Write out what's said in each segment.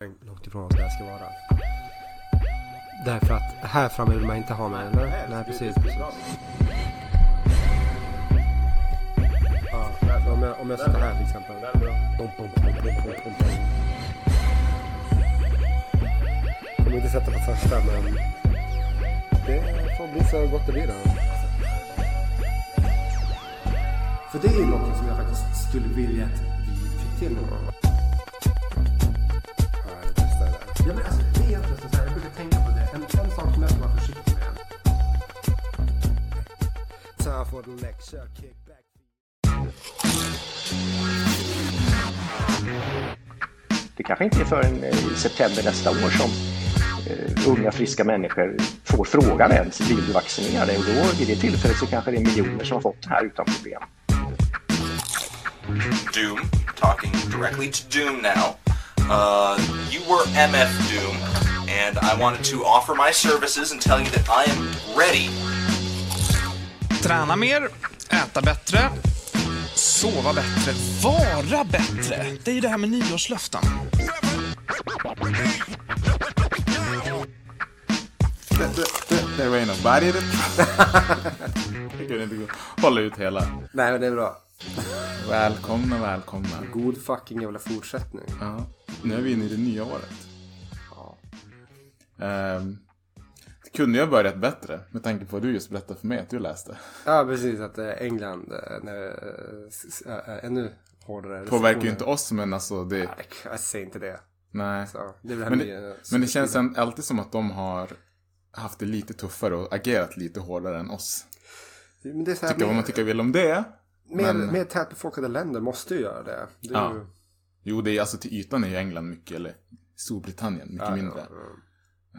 långt ifrån vad det ska vara. Därför att här framme vill man inte ha mig, eller? Nej, precis. precis. Ja, därför om jag, om jag sitter här till exempel. Bom. Kommer inte sätta på första, men det får bli så gott det blir då. För det är något som jag faktiskt skulle vilja att vi fick till Det kanske inte är förrän eh, i september nästa år som eh, unga friska människor får frågan ens, vill du vaccinera dig? Och då vid det tillfället så kanske det är miljoner som har fått det här utan problem. Doom, talking directly to Doom now. Uh, you were MF Doom, and I wanted to offer my services and tell you that I am ready. Träna mer, äta bättre, sova bättre, vara bättre. Det är ju det här med nyårslöften. Det, det, det, det är Rain of Body. Jag kunde inte gå- hålla ut hela. Nej, men det är bra. Välkomna, välkomna. God fucking jävla fortsättning. Ja, nu är vi inne i det nya året. Ja. Det kunde ha börjat bättre med tanke på att du just berättade för mig att du läste. Ja, precis. Att eh, England eh, när, eh, ännu hårdare Påverkar ju inte oss men alltså det... Nej, jag säger inte det. Nej. Så, det är Men det, men det känns alltid som att de har haft det lite tuffare och agerat lite hårdare än oss. Men det är så här, Tycka vad man tycker vill om det. mer, men- mer tätbefolkade länder måste ju göra det. det är Ja. ju, Jo, det är alltså till ytan är ju England mycket, eller Storbritannien mycket Ja, mindre. ja,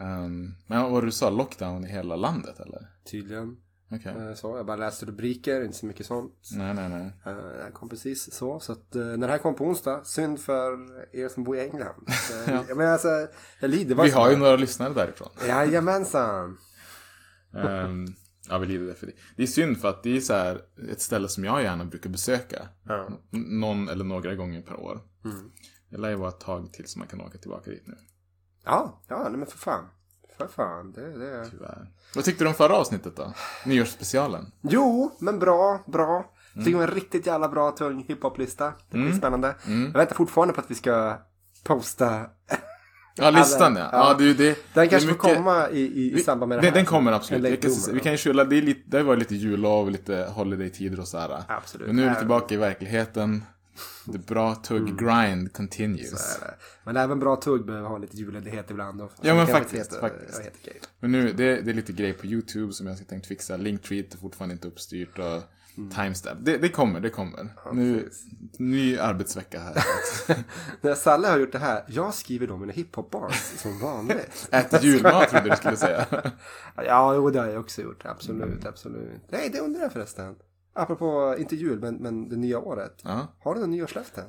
Ehm, men vad du sa, lockdown i hela landet eller? Tydligen. Okej. Eh, Så, jag bara läste rubriker, inte så mycket sånt. Nej, nej, nej. Eh, Det kom precis så. Så att eh, när det här kom på onsdag, synd för er som bor i England. Ja. Jag menar alltså, jag lider Vi har ju några lyssnare därifrån. Jajamensan. Ehm, ja, vi lider för det. Det är synd för att det är så här ett ställe som jag gärna brukar besöka. Ja. Någon eller några gånger per år. Mm. Det lär ju vara ett tag tills man kan åka tillbaka dit nu. Ja, ja, nej men för fan. För fan, det, det. Tyvärr. Vad tyckte du om förra avsnittet då? Nyårsspecialen? Jo, men bra, bra. Mm. Det var en riktigt jävla bra tung hiphop-lista. Det blir spännande. Jag väntar fortfarande på att vi ska posta. Ja, listan ja. Ja. Ja, det det. det Den kanske mycket- får komma i, i, i samband med det Den, här. den kommer En absolut. Vi kan, vi kan ju skylla, det, är lite, det har varit lite jullov, lite holiday-tider och sådär. Absolut. Men nu är vi tillbaka i verkligheten. Det bra tugg Mm. grind continues. Men även bra tugg behöver ha lite julledighet ibland. Och, Ja, men faktiskt, vara faktiskt. ja, okej. Men nu, det, det är lite grej på YouTube som jag ska tänkt fixa. Linktree är fortfarande inte uppstyrt och timestamp. Det, det kommer, det kommer. nu, Mm. precis. ny arbetsvecka här. När Salle har gjort det här, jag skriver då mina hiphop-bars som vanligt. Äter julmat trodde du skulle säga. ja, jo, det har jag också gjort. Absolut, absolut. Nej, det undrar jag förresten. Apropå, inte jul, men, men det nya året. Ja, Har du några nyårslöften?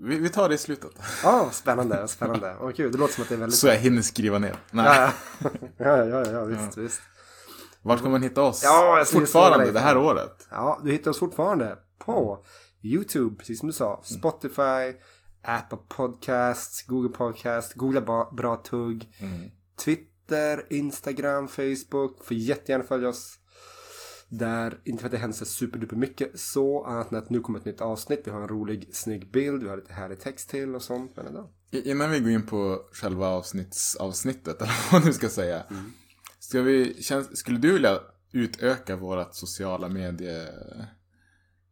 vi, vi tar det i slutet. Ja, spännande, spännande. Åh gud, det låter som att det är väldigt... Så jag hinner skriva ner. Nej. Ja, ja, ja, ja, ja visst, visst. Vart kommer man hitta oss? Ja, Fortfarande det här året. Ja, du hittar oss fortfarande på YouTube, precis som du sa. Spotify, Apple Podcasts, Google Podcasts, googla ba- bra tugg. Twitter, Instagram, Facebook. Får jättegärna följa oss där. Inte för att det händer superduper mycket så, annat än att nu kommer ett nytt avsnitt. Vi har en rolig, snygg bild, vi har lite härlig text till och sånt. Men ändå. Innan vi går in på själva avsnittsavsnittet, eller vad nu ska säga. Ska vi, känns, skulle du vilja utöka vårt sociala medie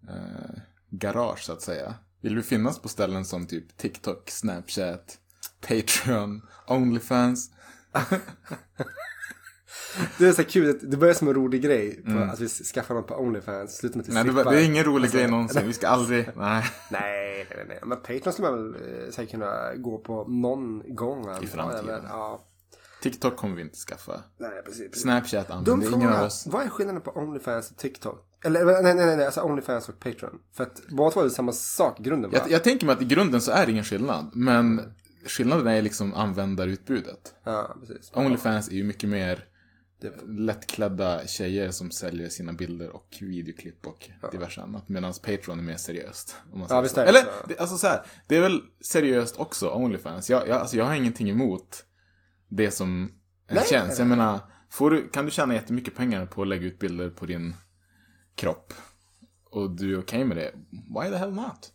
eh, garage så att säga? Vill vi finnas på ställen som typ TikTok, Snapchat, Patreon, Onlyfans? Det är så kul, det börjar som en rolig grej. På Att vi skaffar något på Onlyfans, slutar med att vi Nej, det, det är ingen rolig Alltså, grej någonsin. Vi ska aldrig, nej. Nej, nej, nej. Men Patreon skulle man väl eh, säkert kunna gå på någon gång. jag, framtiden. Ja, TikTok kommer vi inte skaffa. nej, precis. precis. Snapchat använder ingen av oss. Vad är skillnaden på Onlyfans och TikTok? Eller nej, nej, nej, nej alltså Onlyfans och Patreon. För att båda två är samma sak i grunden va? Jag, jag tänker mig att i grunden så är det ingen skillnad. Men skillnaden är liksom användarutbudet. Ja, precis. Onlyfans är ju mycket mer lättklädda tjejer som säljer sina bilder och videoklipp och diverse annat. Medan Patreon är mer seriöst. Säger visst är det Eller, så. det, alltså så här, det är väl seriöst också, Onlyfans. Jag, jag, alltså, jag har ingenting emot det som en Nej. tjänst. Jag menar, får du, kan du tjäna jättemycket pengar på att lägga ut bilder på din kropp och du är okej med det, why the hell not?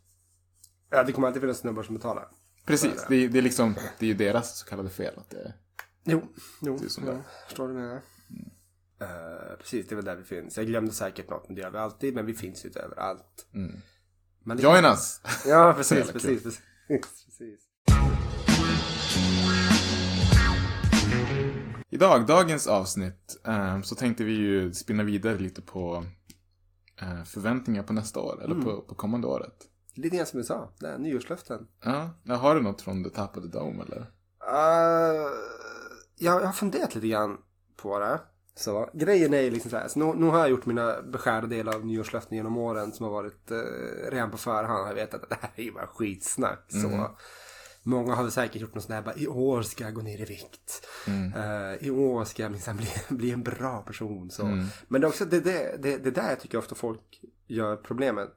ja, det kommer alltid finnas snubbar som betalar. Precis, det, är- det är liksom, det är ju deras så kallade fel. Att det, Jo, jo. Det är som ja, det förstår du jag menar? Eh, precis, det är väl där vi finns. Jag glömde säkert något, men det gör vi alltid. Men vi finns ju inte överallt. Men det- join us! Ja, precis, precis, precis, precis. Idag, dagens avsnitt, eh, så tänkte vi ju spinna vidare lite på eh, förväntningar på nästa år, eller på, på kommande året. Lite grann som du sa, det nyårslöften. Ja, har du något från The Top of the Dome eller? Uh, jag, jag har funderat lite grann på det. Så grejen är ju liksom så här, så nu, nu har jag gjort mina beskärda delar av nyårslöften genom åren som har varit uh, redan på förhand. Jag vet att det här är ju bara skitsnack. Så. Många har väl säkert gjort något sånt här, bara, i år ska jag gå ner i vikt. Eh, I år ska jag minsann bli, bli en bra person. Så. Men det är också det, det, det, det där jag tycker ofta folk gör problemet.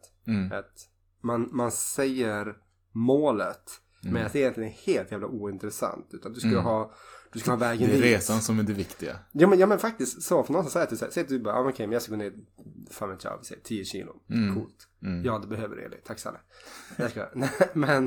Att man, man säger målet, men att det egentligen är helt jävla ointressant. Utan du ska ha, du ska ha vägen Det är dit. resan som är det viktiga. Ja men, ja men faktiskt så, för någonstans säger att du säger att du bara, ah, okej men jag ska gå ner, fan vet jag, vi säger 10 kilo. Coolt. Ja det behöver du Eli, tack snälla. Men,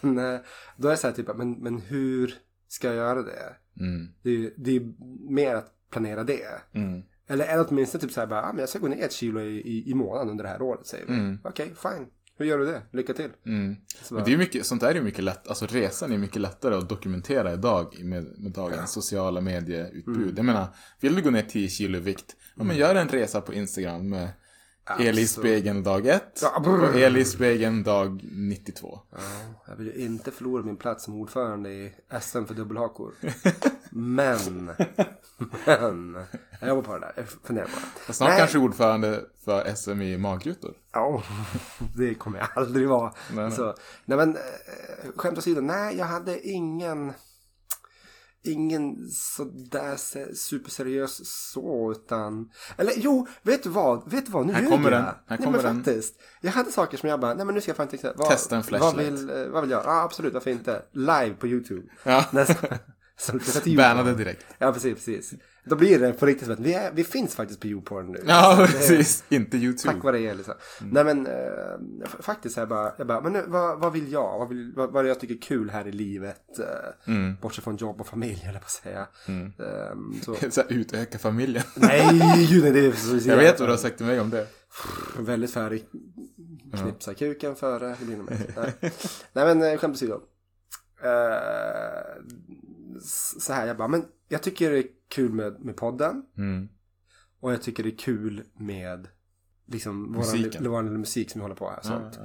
men, eh, då är det så här typ, men, men hur ska jag göra det? Mm. Det är, det är mer att planera det. Mm. Eller, eller åtminstone typ så här bara, ah, men jag ska gå ner ett kilo i, i, i månaden under det här året säger vi. Okej, fine. Hur gör du det? Lycka till. Mm. Så Men bara, det är mycket, sånt där är ju mycket lätt, alltså resan är mycket lättare att dokumentera idag med, med dagens sociala medieutbud. Mm. Jag menar, vill du gå ner 10 kilo i vikt, ja men gör en resa på Instagram med Eli i spegeln dag 1 Ja, brr. och Eli i spegeln dag 92. Ja, jag vill ju inte förlora min plats som ordförande i SM för dubbelhakor. Men, men, jag jobbar på det där. Jag funderar på det. Snart Nej. kanske ordförande för SM i magrutor. Ja, det kommer jag aldrig vara. Nej. Så, nej men, eh, skämt åsido, nej jag hade ingen, ingen sådär se- superseriös så utan, eller jo, vet du vad, vet du vad, nu Här kommer jag. den, här nej, kommer men den. faktiskt, jag hade saker som jag bara, nej men nu ska jag fan tänka, vad, Testa en vad flashlight. vill, eh, vad vill jag, ja absolut, varför inte, live på YouTube. Ja. Så, Bannade direkt. Ja, precis, precis. Då blir det på riktigt som att vi, är, vi finns faktiskt på YouPorn nu. Ja, Så det- precis. Inte YouTube. Tack vare er liksom. Nej men eh, faktiskt jag bara, jag bara men nu, vad, vad vill jag? Vad, vill, vad, vad är jag tycker är kul här i livet? Eh, Bortsett från jobb och familj jag på att säga. Ehm, så, Så här, utöka familjen. nej, gud nej, det är så Jag vet vad du har sagt till mig om det. Väldigt färdig. Knipsa kuken före. Nej. nej men eh, skämt åsido. Eh, så här, jag bara, men jag tycker det är kul med, med podden. Mm. Och jag tycker det är kul med liksom lilla musik som vi håller på här. Sånt.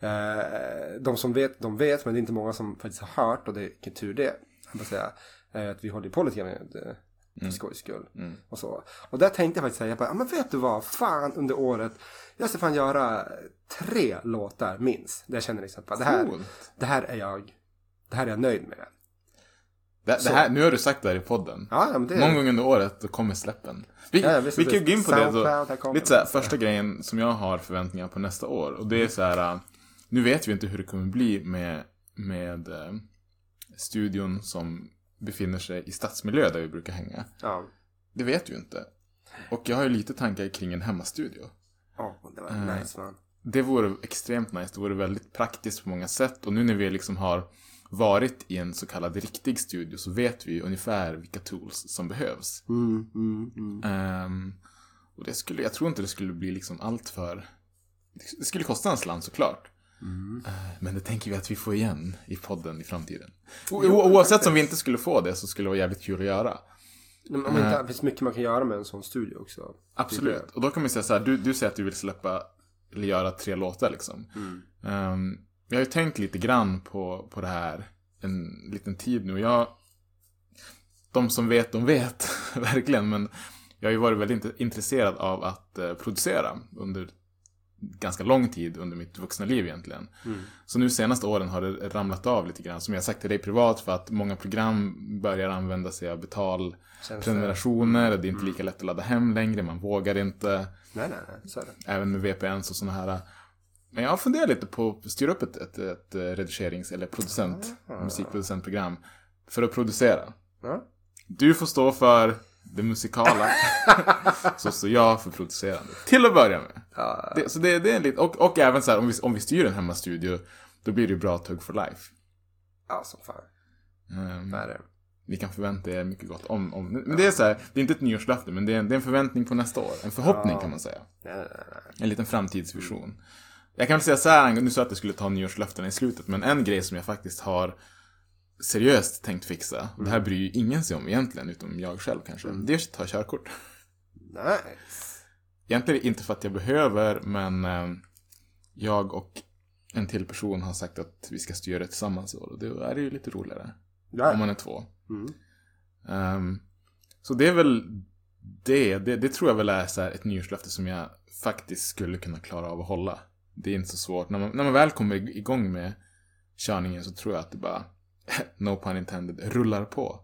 Eh, de som vet, de vet, men det är inte många som faktiskt har hört och det är tur det. Jag bara säga, eh, att vi håller på lite grann med för skojs skull. Och, så. och där tänkte jag faktiskt säga, jag bara, ja, men vet du vad, fan under året, jag ska fan göra tre låtar minst. Där jag känner liksom att bara, det, här, det här är jag, det här är jag nöjd med. Det, det här, nu har du sagt det här i podden. Ja, men det Många gånger under året då kommer släppen. Vi, Ja, vi kan gå in på det här kommer Lite såhär, det. första grejen som jag har förväntningar på nästa år. Och det är så här. äh, Nu vet vi inte hur det kommer bli med, med äh, studion som befinner sig i stadsmiljö där vi brukar hänga. Ja, Det vet vi ju inte. Och jag har ju lite tankar kring en hemmastudio. ja det var Eh. nice man. Det vore extremt nice. Det vore väldigt praktiskt på många sätt. Och nu när vi liksom har varit i en så kallad riktig studio så vet vi ungefär vilka tools som behövs. Mm, mm, mm. Ehm, och det skulle, jag tror inte det skulle bli liksom allt för... Det skulle kosta en slant såklart. Eh, Men det tänker vi att vi får igen i podden i framtiden. O- oavsett om vi inte skulle få det så skulle det vara jävligt kul att göra. Men Om inte, det finns mycket man kan göra med en sån studio också. Absolut. Och då kan man säga så här, du, du säger att du vill släppa, eller göra tre låtar liksom. Ehm, jag har ju tänkt lite grann på, på det här en liten tid nu. Jag, de som vet, de vet, verkligen. Men jag har ju varit väldigt int- intresserad av att eh, producera under ganska lång tid under mitt vuxna liv egentligen. Så nu senaste åren har det ramlat av lite grann. Som jag sagt till dig privat för att många program börjar använda sig av betalprenumerationer. Det är inte lika lätt att ladda hem längre, man vågar inte. Nej, nej, nej. Även med VPNs och sådana här. Men jag har funderat lite på att styra upp ett, ett, ett redigerings eller producent, musikproducentprogram. För att producera. Ja. Du får stå för det musikala. så står jag för producerande. Till att börja med. Det, så det, det är en lite, och, och även så här, om vi, om vi styr en hemmastudio, då blir det ju bra tugg for life. Ja, som fan. Ehm, Det är det. ni kan förvänta er mycket gott om, om men det är så här, det är inte ett nyårslöfte, men det är, en, det är en förväntning på nästa år. En förhoppning kan man säga. Nej, nej, nej. En liten framtidsvision. Jag kan väl säga så här, nu sa jag att jag skulle ta nyårslöftena i slutet, men en grej som jag faktiskt har seriöst tänkt fixa, och det här bryr ju ingen sig om egentligen, utom jag själv kanske, det är att ta körkort. Nice. Egentligen inte för att jag behöver, men eh, jag och en till person har sagt att vi ska styra det tillsammans och då är det ju lite roligare. Ja. Om man är två. Mm. Ehm, så det är väl det, det, det tror jag väl är så ett nyårslöfte som jag faktiskt skulle kunna klara av att hålla. Det är inte så svårt. När man, när man väl kommer igång med körningen så tror jag att det bara, no pun intended, rullar på.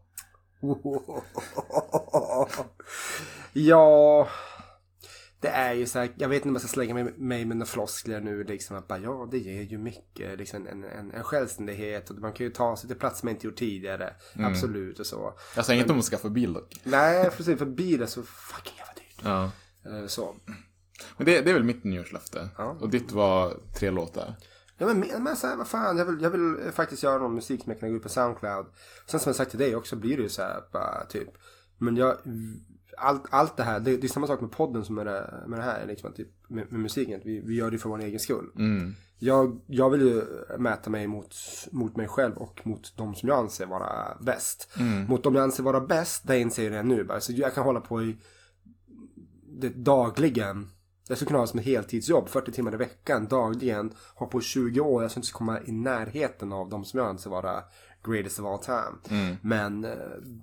Ja, det är ju så här, jag vet inte om jag ska slänga mig, mig med några floskler nu liksom att bara, ja det ger ju mycket liksom en, en, en självständighet och man kan ju ta sig till plats man inte gjort tidigare. Absolut och så. Jag säger inte om att skaffa bil dock. Nej, precis för bil är så fucking jävla dyrt. Ja. Eh, Så. Men det, det är väl mitt nyårslöfte. Ja. Och ditt var tre låtar. Ja men, men, så här, vad fan, jag vill, jag vill eh, faktiskt göra någon musik som jag kan gå ut på Soundcloud. Sen som jag sagt till dig också blir det ju så här, bara typ. Men jag, allt, allt det här, det, det är samma sak med podden som med det, med det här, liksom, typ, med, med musiken. Vi, vi gör det för vår egen skull. Mm. Jag, jag vill ju mäta mig mot, mot mig själv och mot de som jag anser vara bäst. Mot de jag anser vara bäst, det inser jag nu. Bara. Så jag kan hålla på i det dagligen. Jag skulle kunna ha som ett heltidsjobb, 40 timmar i veckan, dagligen. Ha på 20 år, jag skulle inte komma i närheten av de som jag anser vara greatest of all time. Men eh,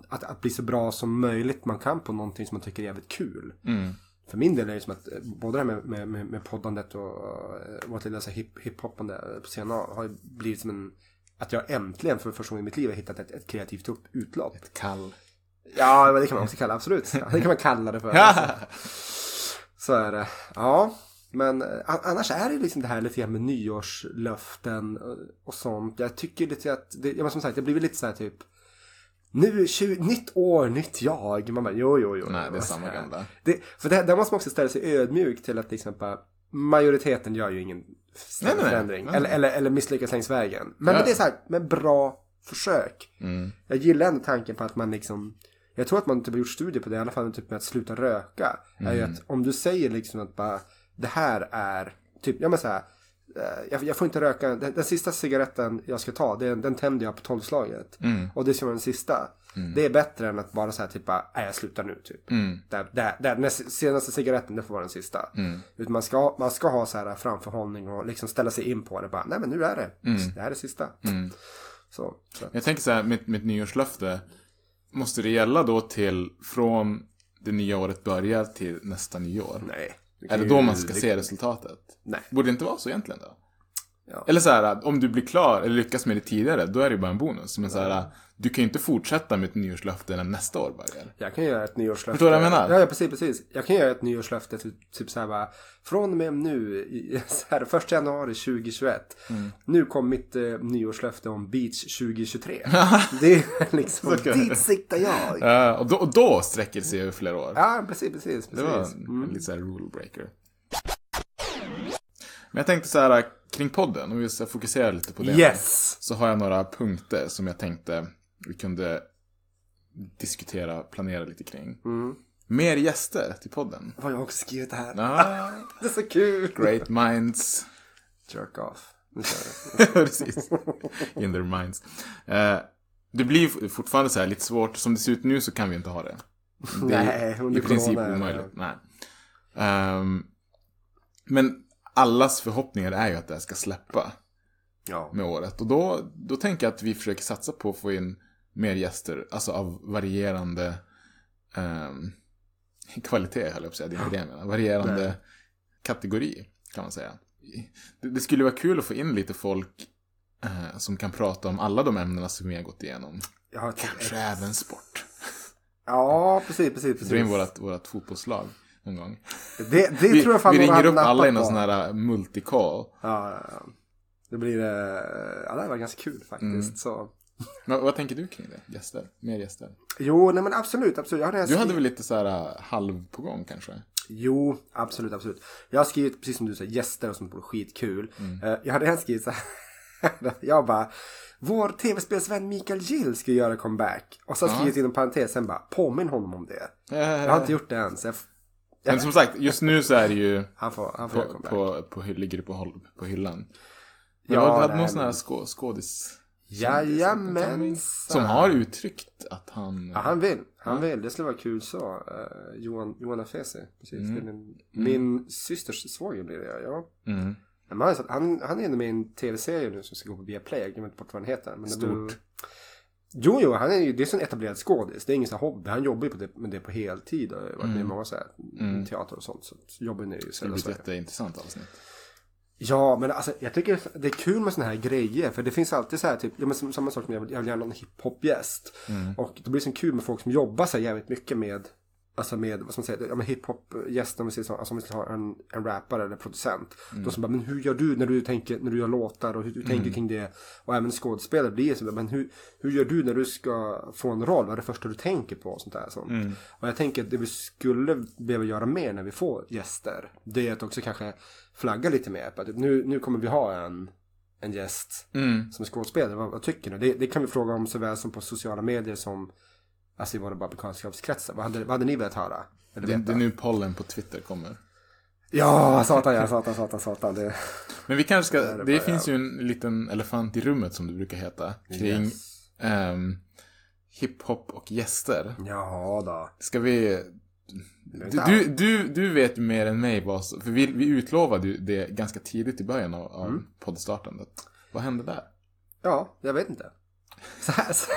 att, att bli så bra som möjligt man kan på någonting som man tycker är jävligt kul. För min del är det som att eh, både det här med, med, med, poddandet och uh, vårt lilla här hip, hiphoppande på scenen har blivit som en... Att jag äntligen för första gången i mitt liv har hittat ett, ett kreativt upp- utlopp. Kall. Ja, det kan man också kalla absolut. Det kan man kalla det för. Alltså. Så är det. Ja, men eh, annars är det liksom det här lite grann med nyårslöften och, och sånt. Jag tycker lite att, det, men som sagt, det blir väl lite så här typ nu, 20, nytt år, nytt jag. Man bara, jo, jo, jo. Nej, det är samma gamla. Det, för det, där måste man också ställa sig ödmjuk till att liksom bara, majoriteten gör ju ingen Nej, nej, förändring. Nej, Eller, eller, eller misslyckas längs vägen. Men, Ja. men det är så här, med bra försök. Mm. Jag gillar ändå tanken på att man liksom jag tror att man typ har gjort studier på det, i alla fall typ med att sluta röka. Är ju att om du säger liksom att bara det här är, typ, ja men så här, eh, jag, jag får inte röka, den, den sista cigaretten jag ska ta, den, den tänder jag på tolvslaget. Och det ska vara den sista. Det är bättre än att bara säga typ nej jag slutar nu typ. Där, där, där, den senaste cigaretten, det får vara den sista. Utan man ska, man ska ha så här framförhållning och liksom ställa sig in på det bara, nej men nu är det, det här är det sista. Så, så. Jag tänker så här, mitt, mitt nyårslöfte, måste det gälla då till från det nya året börjar till nästa nyår? Nej. Är det då man ska se resultatet? Nej. Borde det inte vara så egentligen då? Ja. Eller så här, om du blir klar eller lyckas med det tidigare, då är det ju bara en bonus. Men så här, du kan ju inte fortsätta med ett nyårslöfte när nästa år börjar. Jag kan göra ett nyårslöfte. Förstår du vad jag menar? Ja, ja precis, precis. Jag kan göra ett nyårslöfte typ, typ så här bara. Från och med nu, i, så här, första januari 2021. Mm. Nu kom mitt eh, nyårslöfte om beach 2023. det är liksom, dit siktar jag. Ja, och, då, och då sträcker det sig över flera år. Ja, precis, precis. precis. Det var en, en lite så här rule breaker. Men jag tänkte så här kring podden, om vi ska fokusera lite på det. Yes! Så har jag några punkter som jag tänkte vi kunde diskutera, planera lite kring. Mm. Mer gäster till podden. Vad jag också skrivit här. Ah, Det är så kul. great minds. Jerk off. Nu kör vi. Precis. In their minds. Eh, det blir fortfarande så här lite svårt. Som det ser ut nu så kan vi inte ha det. Det är Nej, under i princip omöjligt. Nej. Ehm, men allas förhoppningar är ju att det här ska släppa Ja. med året. Och då, då tänker jag att vi försöker satsa på att få in mer gäster. Alltså av varierande ehm, kvalitet, höll jag på att säga. Det är inte det jag menar. Varierande kategori. kan man säga. Det, det skulle vara kul att få in lite folk eh, som kan prata om alla de ämnena som vi har gått igenom. Typ- Kanske även sport. Ja, precis, precis, Dra in precis. vårat, vårat fotbollslag någon gång. Det, det Vi, tror jag fan vi ringer upp alla i någon sån här multicall. Ja, ja, ja. Det blir, eh, ja det här var ganska kul faktiskt. Mm. Så. Men, vad tänker du kring det? Gäster? Mer gäster? Jo, nej men absolut, absolut. Jag hade Du hade väl lite så här äh, halv på gång kanske? Jo, absolut, absolut. Jag har skrivit, precis som du säger, gäster och sånt vore skitkul. Mm. Eh, jag hade en skrivit så här. jag bara, vår tv-spelsvän Mikael Gill ska göra comeback. Och så har jag skrivit inom parentes sen bara, påminn honom om det. Jag har inte gjort det än. Så jag, Men som sagt, just nu så är det ju han får, han får på, på, på, ligger det på, på hyllan. Men Ja, ja, du hade någon sån här skå, skådis... Jajamensan. Som har uttryckt att han... Ja, han vill. Han vill. Det skulle vara kul så. Uh, Johan, Johan Afesi. Precis. Är Min, min systers svåger blir det, ja. Mm. Men han, han, han är ändå med i en tv-serie nu som ska gå på Viaplay. Jag glömmer inte bort vad den heter. Men Stort. blir- Jo, jo, han är ju, det är så en etablerad skådis. Det är ingen sån hobby. Han jobbar ju på det, med det på heltid. Och varit med i många så här, teater och sånt. Så jobbar ni i Mm. Det blir ett jätteintressant avsnitt. Ja, men alltså jag tycker det är kul med såna här grejer. För det finns alltid så här typ, ja men samma sak som jag vill, jag vill gärna ha en hiphop-gäst. Och det blir så kul med folk som jobbar så här jävligt mycket med, alltså med, vad ska man säga, ja men hiphop-gäster, om vi säger så, alltså om vi ska ha en, en rappare eller producent. De som bara, men hur gör du när du tänker, när du gör låtar och hur du tänker kring det. Och även skådespelare blir så, men hur, hur gör du när du ska få en roll? Vad är det första du tänker på? Och sånt där. Sånt. Och jag tänker att det vi skulle behöva göra mer när vi får gäster. Det är att också kanske flagga lite mer. på att Nu, nu kommer vi ha en, en gäst som är skådespelare. Vad, vad tycker ni? Det, det kan vi fråga om såväl som på sociala medier som alltså i våra bekantskapskretsar. Vad hade, vad hade ni velat höra? Eller Det, det är nu pollen på Twitter kommer. Ja, satan ja, satan, satan, satan. Det... Men vi kanske ska, är det, bara, finns ju en liten elefant i rummet som det brukar heta. Kring Yes. ehm, hiphop och gäster. Ja då. Ska vi... Du, du, du, vet ju mer än mig vad För vi, vi utlovade ju det ganska tidigt i början av, av Mm. poddstartandet. Vad hände där? Ja, jag vet inte. Så här, så,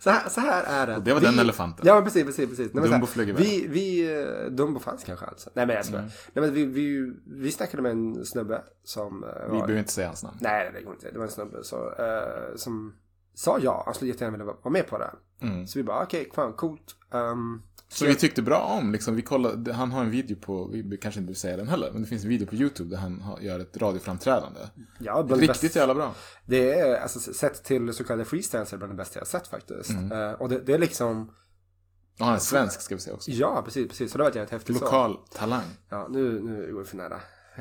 så här, så här är det. Och det var den elefanten. Ja, precis, precis, precis. Nej, Dumbo flög här, iväg. vi, vi, eh, Dumbo fanns kanske alltså. Nej, men jag skojar. Nej, men vi, vi, vi snackade med en snubbe som... eh, Vi var- behöver inte säga hans namn. Nej, det går inte. Det var en snubbe så, eh, som sa ja. Han skulle jättegärna vilja vara med på det. Mm. Så vi bara, okej, fan coolt. Um, Så vi tyckte bra om, liksom, vi kollade, han har en video på, vi kanske inte vill säga den heller, men det finns en video på YouTube där han gör ett radioframträdande. ja, bland Riktigt jävla bra. Det är, alltså sett till så kallade freestyles, är bland det bästa jag sett faktiskt. Mm. Eh, och det, det är liksom, Och han är svensk, ska vi säga också. ja precis, precis. Så det var jävligt häftigt. så. Lokal talang. Ja, nu, nu går vi för nära.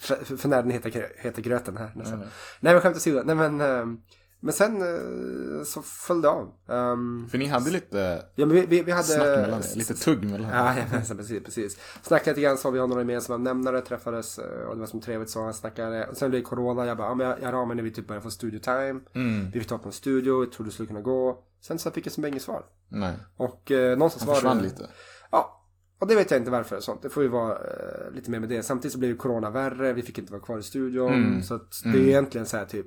för, för, nära den heta, heta gröten här nästan. Nej men skämt åsido. Nej men, ehm, men sen eh, så föll det av. Ehm, För ni hade lite ja men vi, vi, vi hade... snack mellan er, lite tugg mellan er. Ja, jajamensan, precis, precis. Snackade lite grann så vi har några gemensamma nämnare, träffades eh, och det var som trevligt så. Han snackade, och sen blev det corona, jag bara, ja, men jag, jag av mig när vi typ börjar få studio time. Mm. Vi fick ta på en studio, jag trodde det skulle kunna gå. Sen så fick jag som inget svar. Nej, Och eh, någonstans han var försvann det... lite. Ja, och det vet jag inte varför. Sånt. Det får ju vara eh, lite mer med det. Samtidigt så blev ju corona värre. Vi fick inte vara kvar i studion. Mm. Så det är egentligen så här typ.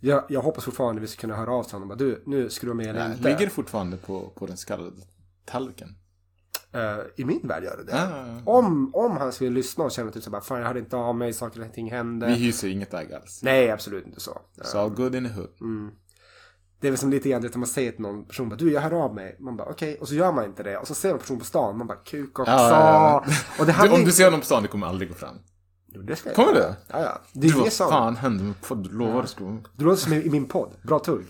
Jag, jag hoppas fortfarande vi ska kunna höra av till honom. och Bara, du, nu vara med eller Ja, inte. ligger det fortfarande på, på den så kallade tallriken? Eh, I min värld gör det det. Ja, ja, ja. Om, om han skulle lyssna och känna typ så bara, fan jag hade inte av mig, saker och ting hände. Vi hyser inget ägg alls. Nej, absolut inte så. It's all good in the hood. Det är väl som lite grann det man säger till någon person, bara, du jag hör av mig. Man bara okej, och så gör man inte det. Och så ser man en person på stan, man bara kuk också. Ja, ja, Och det Du, om du ser honom på stan, det kommer aldrig gå fram. Det ska jag Kommer det? Ja, ja. Det Du, är det vad som... fan hände med podd? Du lovar det Du låter som i min podd. Bra tugg.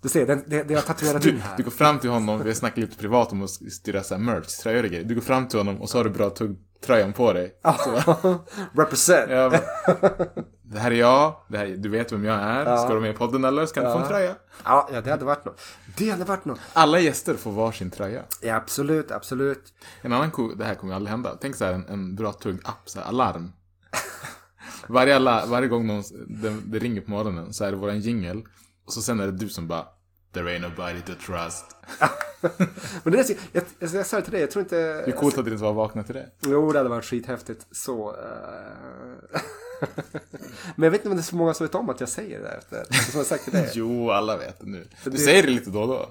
Du ser, det, det, det har tatuerat in du, här. du går fram till honom, vi har snackat lite privat om att styra så här merch, tröjor och grejer. Du går fram till honom och så har du bra tugg-tröjan på dig. Represent. Jag bara, det här är jag, det här, är- du vet vem jag är. Ska du med i podden eller? Ska du få en tröja? Ja, ja, det hade varit något. Det hade varit något. Alla gäster får varsin tröja. Ja, absolut, absolut. En annan cool, det här kommer aldrig hända. Tänk så här en, en bra tugg-app, så här alarm. varje, alla, varje gång någon, det, det ringer på morgonen så är det våran jingel. Och så sen är det du som bara There ain't nobody to trust. Men det är, jag, jag, jag sa det till dig, jag tror inte... Hur coolt att det inte var vakna till det. Jo, det hade varit skithäftigt. Så... eh, Men jag vet inte om det är så många som vet om att jag säger det där efter. Som jag sagt till dig. Jo, alla vet det nu. Du det- säger det lite då och då.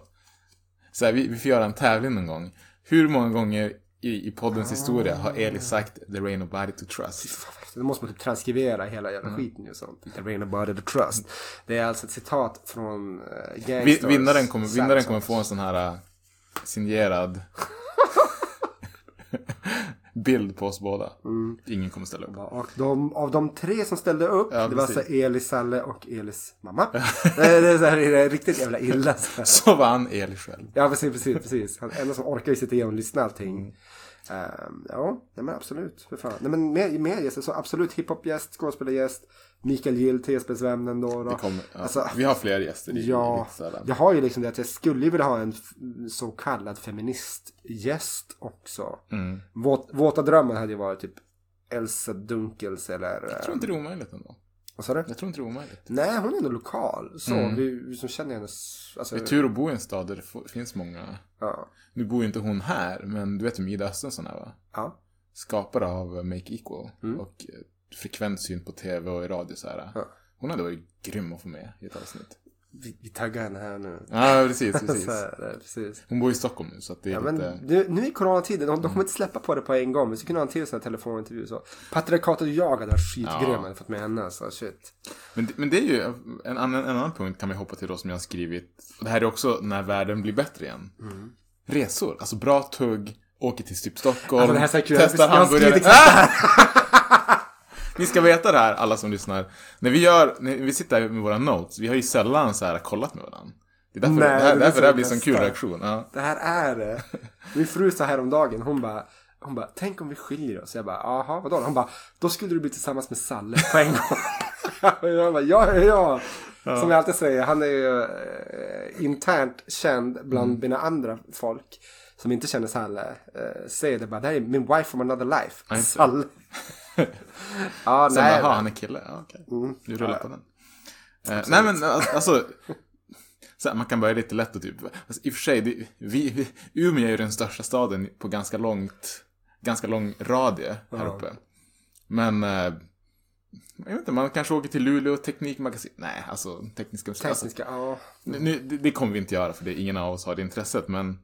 Så här, vi, vi får göra en tävling någon gång. Hur många gånger i, i poddens historia har Eli sagt “There ain't nobody to trust”. Det måste man typ transkribera hela jävla skiten och sånt. Rain about the trust. Det är alltså ett citat från uh, Vi, vinnaren, kommer, vinnaren kommer få en sån här äh, signerad bild på oss båda. Mm. Ingen kommer ställa upp. Och de, av de tre som ställde upp, Ja, det var precis. alltså Elis, Salle och Elis mamma. det, är- så här, det är riktigt jävla illa. Så. Så vann Eli själv. Ja, precis, precis, precis. Han är enda som orkar sitta igenom och lyssna allting. Mm. Ehm, ja, nej men absolut. För fan. Nej men mer, mer gäster, så absolut hiphopgäst, skådespelargäst, Mikael Gill, TSB-vännen då. då. Kommer, ja, Alltså, vi har fler gäster Ja, jag har ju liksom det att jag skulle vilja ha en så kallad feministgäst också. Mm. Våt, våta drömmar hade ju varit typ Elsa Dunkels eller... Jag tror inte det är omöjligt ändå. Vad sa du? Jag tror inte det är omöjligt. Nej, hon är ändå lokal. Så, Mm. vi, vi som känner henne... s- Alltså, Det är tur att bo i en stad där det finns många. ja. Nu bor ju inte hon här, men du vet vem Ida Östensson är va? ja. Skapare av Make Equal. Mm. Och eh, frekvent syn på tv och i radio så här. Ja. Hon hade varit grym att få med i ett avsnitt. Vi, vi taggar henne här nu. Ja, precis, precis. Så här, precis. Hon bor i Stockholm nu så att det är Ja, men lite... nu, nu i coronatiden, de, de kommer inte släppa på det på en gång. Vi skulle kunna ha en till sån här telefonintervju. Så. Patriarkatet och jag hade varit skitgrym Ja. fått med henne. Så shit. Men, men det är ju en annan, en annan punkt kan vi hoppa till då som jag har skrivit. Det här är också när världen blir bättre igen. Mm. Resor, alltså bra tugg, åker till typ Stockholm, Alltså, så testar hamburgare. Ni ska veta det här, alla som lyssnar. När vi gör, när vi sitter här med våra notes, vi har ju sällan så här kollat med varandra. Det är därför Nej, det, här, det är därför det här blir en sån kul reaktion. Ja. Det här är det. Min fru sa häromdagen, hon bara, hon bara, tänk om vi skiljer oss. Jag bara, jaha, vadå? Hon bara, då skulle du bli tillsammans med Salle på en gång. Jag bara, ja, ja, ja. Som jag alltid säger, han är ju eh, internt känd bland Mm. mina andra folk. Som inte känner Salle. Eh, säger det bara, det här är min wife from another life. Salle. Ja, Sen nej. bara, han är kille? Ja, okej. Mm. Du rullar på den. Eh, nej men al- alltså, så här, man kan börja lite lätt och typ, alltså, i och för sig, det, vi, vi, Umeå är ju den största staden på ganska långt, ganska lång radie här Ja. uppe. Men, eh, jag vet inte, man kanske åker till Luleå Teknikmagasin. Nej, alltså tekniska museet. Alltså, Tekniska, ja. nu, nu, det, det kommer vi inte göra för det, ingen av oss har det intresset, men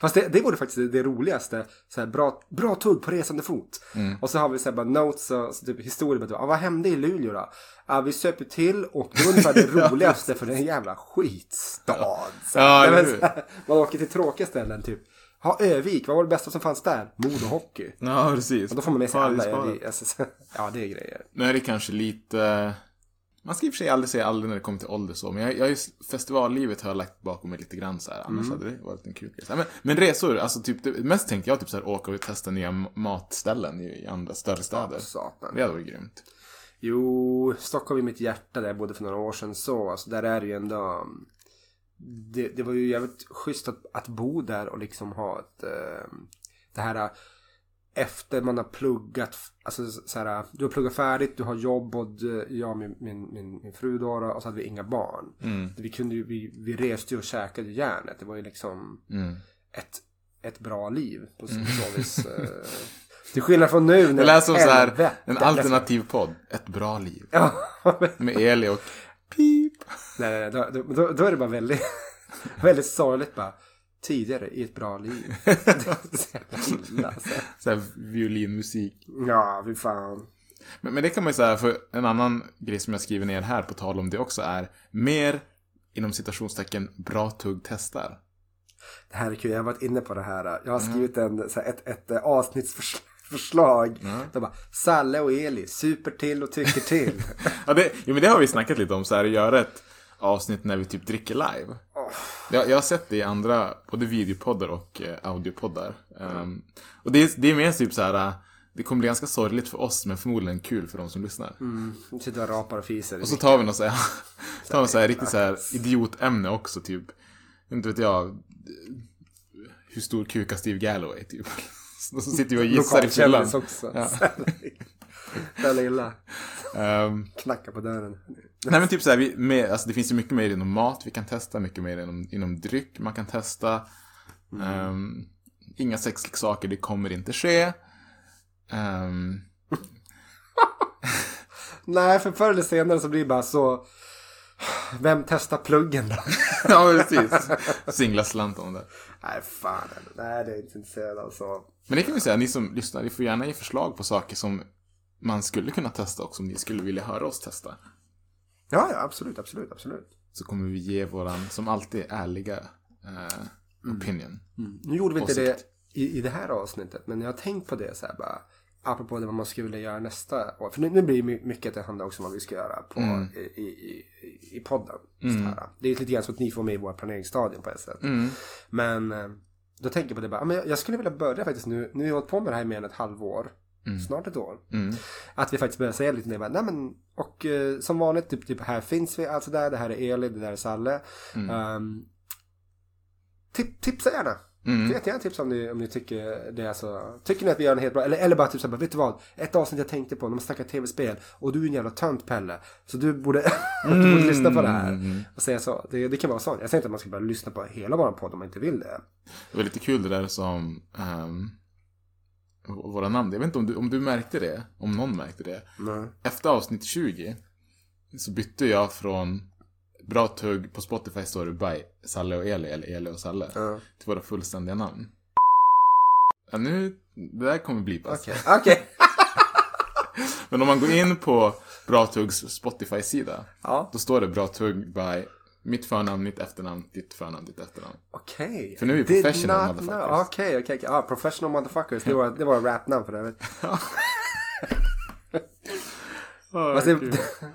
Fast det, det vore faktiskt det, det roligaste. Så här, bra, bra tugg på resande fot. Mm. Och så har vi så här, bara notes och så typ historier. Bara, ah, vad hände i Luleå då? Ah, vi söp till och det var ungefär det roligaste för det är en jävla skitstad. Så, Ja, men så här, man åker till tråkiga ställen typ. Ja, Övik, vad var det bästa som fanns där? Mord och hockey. ja, precis. Och då får man med sig alla. Alltså, så- ja, det är grejer. Nu är det kanske lite... Man ska i och för sig aldrig säga aldrig när det kommer till ålder så, men jag, jag, festivallivet har jag lagt bakom mig lite grann så här. Annars hade det varit en kul här, Men, men resor, alltså typ, det, mest tänkte jag typ så här, åka och testa nya matställen i, i andra större städer. Satan. Det hade varit grymt. Jo, Stockholm är mitt hjärta där bodde för några år sedan så. Alltså, där är det ju ändå... Det, det var ju jävligt schysst att, att bo där och liksom ha ett... eh, det här... Efter man har pluggat, alltså så här, du har pluggat färdigt, du har jobb och jag och min, min, min, min fru då och så hade vi inga barn. Mm. Vi, kunde ju, vi, vi reste ju och käkade järnet. Det var ju liksom Mm. ett, ett bra liv på så, så vis. eh, Till skillnad från nu. när Det lät som så här, en alternativ podd. Ett bra liv. Ja, Med Eli och Pip. Nej, nej, nej. Då, då, då är det bara väldigt, väldigt sorgligt bara. Tidigare i ett bra liv. Det är så jävla illa, alltså. Violinmusik. Ja, fy fan. Men, men det kan man ju säga, för en annan grej som jag skriver ner här på tal om det också är mer, inom citationstecken, bra tugg testar. Det här är kul. Jag har varit inne på det här. Jag har skrivit en, så här, ett, ett, eh, avsnittsförslag. Det bara, Salle och Eli super till och tycker till. Ja, det, jo, men det har vi snackat lite om, så här, att göra ett avsnitt när vi typ dricker live. Jag, jag har sett det i andra, både videopoddar och eh, audiopoddar. Ehm, och det är, det är mer typ så här, eh, det kommer bli ganska sorgligt för oss, men förmodligen kul för de som lyssnar. Nu sitter och rapar och fiser. Och så tar vi något så här, tar vi så här riktigt så här idiotämne också, typ. Inte vet jag, hur stor kukar Steve Galloway, typ. Och så sitter vi och gissar i fyllan. Också. Ja. Det är lilla. Ehm, Knacka på dörren. Nej men typ så här, vi, med, alltså det finns ju mycket mer inom mat vi kan testa, mycket mer inom, inom dryck man kan testa. Ehm, inga sexleksaker, det kommer inte ske. Ehm, Nej, för förr eller senare så blir det bara så... Vem testar pluggen då? ja, precis. Singla slant om det. Nej, fan. Nej, det är inte intresserad av så. Men det kan vi säga, ni som lyssnar, ni får gärna ge förslag på saker som man skulle kunna testa och som ni skulle vilja höra oss testa. Ja, ja, absolut, absolut, absolut. Så kommer vi ge våran, som alltid, ärliga eh, opinion. Nu gjorde vi inte det i, i det här avsnittet, men jag har tänkt på det så här bara. Apropå det vad man skulle vilja göra nästa år. För nu, nu blir det my- mycket att det handlar också om vad vi ska göra på, i, i, i, i podden. Här. Det är lite grann så att ni får med i våra planeringsstadium på ett sätt. Men eh, då tänker jag på det bara, ja, men jag, jag skulle vilja börja faktiskt nu. Nu har vi hållit på med det här i mer än ett halvår. Snart ett år. Att vi faktiskt börjar säga lite mer, nej men, och eh, som vanligt, typ, typ här finns vi, alltså där, det här är Eli, det där är Salle. Um, tip, tipsa gärna. Mm. Jättegärna tipsa om ni, om ni tycker det är så. Tycker ni att vi gör en helt bra, eller, eller bara typ såhär, vet du vad? Ett avsnitt jag tänkte på när man snackar tv-spel och du är en jävla tönt Pelle. Så du borde, du borde lyssna på det här. Och säga så. Det, det kan vara så. Jag säger inte att man ska bara lyssna på hela våran podd om man inte vill det. Det var lite kul det där som um, våra namn. Jag vet inte om du, om du märkte det, om någon märkte det. Nej. Efter avsnitt 20 så bytte jag från Bra tugg på Spotify står det by Salle och Eli, eller Eli och Salle. Ja. Till våra fullständiga namn. Ja, nu, det där kommer blipas. Okej, okej. Men om man går in på Bra Tuggs Spotify-sida. Ja. Då står det Bra Tugg by mitt förnamn, mitt efternamn, ditt förnamn, ditt efternamn. Okej. För nu är vi professional not motherfuckers. Okej, okej. okej. Ja, professional motherfuckers. Det var, det var rapnamn för övrigt. Fast det,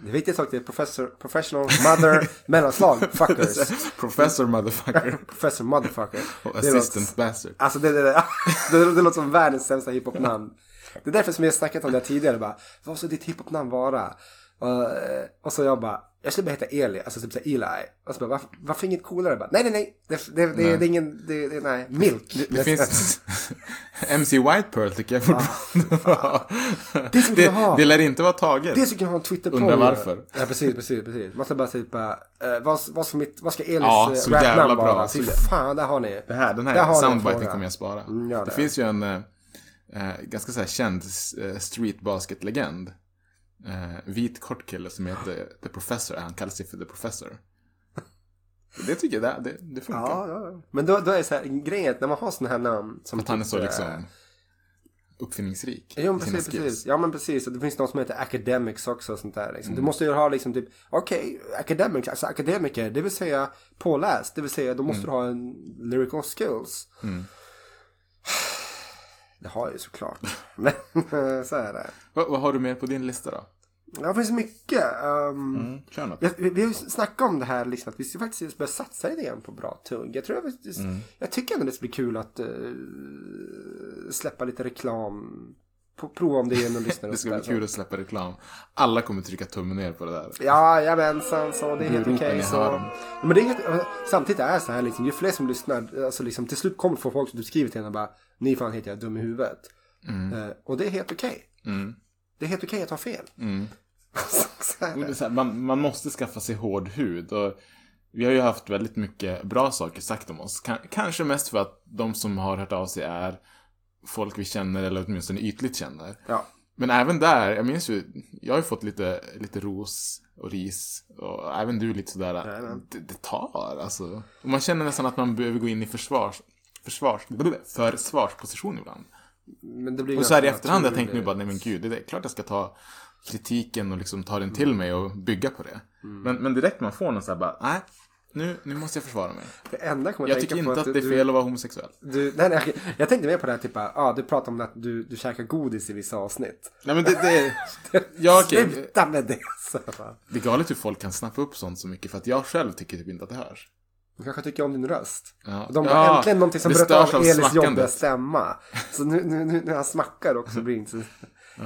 det viktiga sak är professor, professional mother mellanslag fuckers. Professor motherfucker. Professor motherfucker. Och Det låter- assistant bastard. Alltså det, det, det, det, det låter som världens sämsta hiphop-namn. Det är därför som jag har snackat om det tidigare bara. Vad ska ditt hiphop-namn vara? Och, eh, och så jag bara. Jag skulle bara heta Eli, alltså typ såhär Eli. Och så bara, varför, varför inget coolare? Bara, nej, nej, nej. Det, det, det, det är ingen, det, det, nej. Milk. Det finns... MC White Pearl tycker jag fortfarande var... Det skulle jag ha. det lär inte vara taget. Det skulle jag ha en twitter. Undrar varför. Ja, precis, precis, precis. Man ska bara typ eh, vad, vad, ska mitt, vad ska Elis Ja, ja, så jävla rapnamn bra. vara? Fy fan, där har ni. Det här, den här soundbiten kommer jag spara. Mm, gör det. det. finns ju en eh, ganska så här känd eh, street basket-legend. Eh, vit kort kille som heter The Professor. Han kallar sig för The Professor. Det tycker jag, det, det, funkar. Ja, ja. Men då, då är det så här, grejen när man har sådana här namn. Som Att han är så typ, liksom eh, uppfinningsrik. Ja, men precis, precis. Ja, men precis. Och det finns någon som heter academics också och sånt där. Liksom. Mm. Du måste ju ha liksom typ, okej, academics, alltså akademiker, det vill säga påläst. Det vill säga, då Mm. måste du ha en lyrical skills. Det har jag ju såklart. Men så är det. Vad, vad har du mer på din lista då? Ja, Det finns mycket. Um, Mm, kör något. vi, vi har ju snackat om det här, liksom, att vi ska faktiskt börja satsa lite grann på bra tugg. Jag tror jag, faktiskt, Mm. jag tycker ändå det ska bli kul att eh, släppa lite reklam. På, prova om det är någon lyssnare. Det ska bli kul att släppa reklam. Alla kommer trycka tummen ner på det där. Ja, jajamensan, så det är helt okej. i så. Men det är helt, samtidigt är det så här liksom, ju fler som lyssnar, alltså liksom, till slut kommer få folk som du skriver till en och bara, ni fan heter jag dum i huvudet. Eh, och det är helt okej. Mm. Det är helt okej att ha fel. Mm. här, man, man måste skaffa sig hård hud. Och vi har ju haft väldigt mycket bra saker sagt om oss. Ka- kanske mest för att de som har hört av sig är folk vi känner eller åtminstone ytligt känner. Ja. Men även där, jag minns ju, jag har ju fått lite, lite ros och ris. Och även du lite sådär, det, det tar alltså. Och man känner nästan att man behöver gå in i försvars, försvars, försvarsposition ibland. Men det blir Och så här i efterhand, jag tänkte nu bara, nej men gud, det är klart jag ska ta kritiken och liksom ta den till mig och bygga på det. Mm. Men, men direkt man får någon så här bara, nej, nu, nu måste jag försvara mig. Det enda jag Jag tycker inte att det är du- fel att vara homosexuell. Du, nej, nej, jag tänkte mer på det här, typ, ah, du pratar om att du, du käkar godis i vissa avsnitt. Nej men det, det ja, okej. Sluta med det! Så. Det är galet hur folk kan snappa upp sånt så mycket för att jag själv tycker typ inte att det hörs. De kanske tycker om din röst. Ja. De har Ja, äntligen någonting som bröt av Elis jobbiga stämma. Så nu, nu, nu när han smackar också blir det inte så...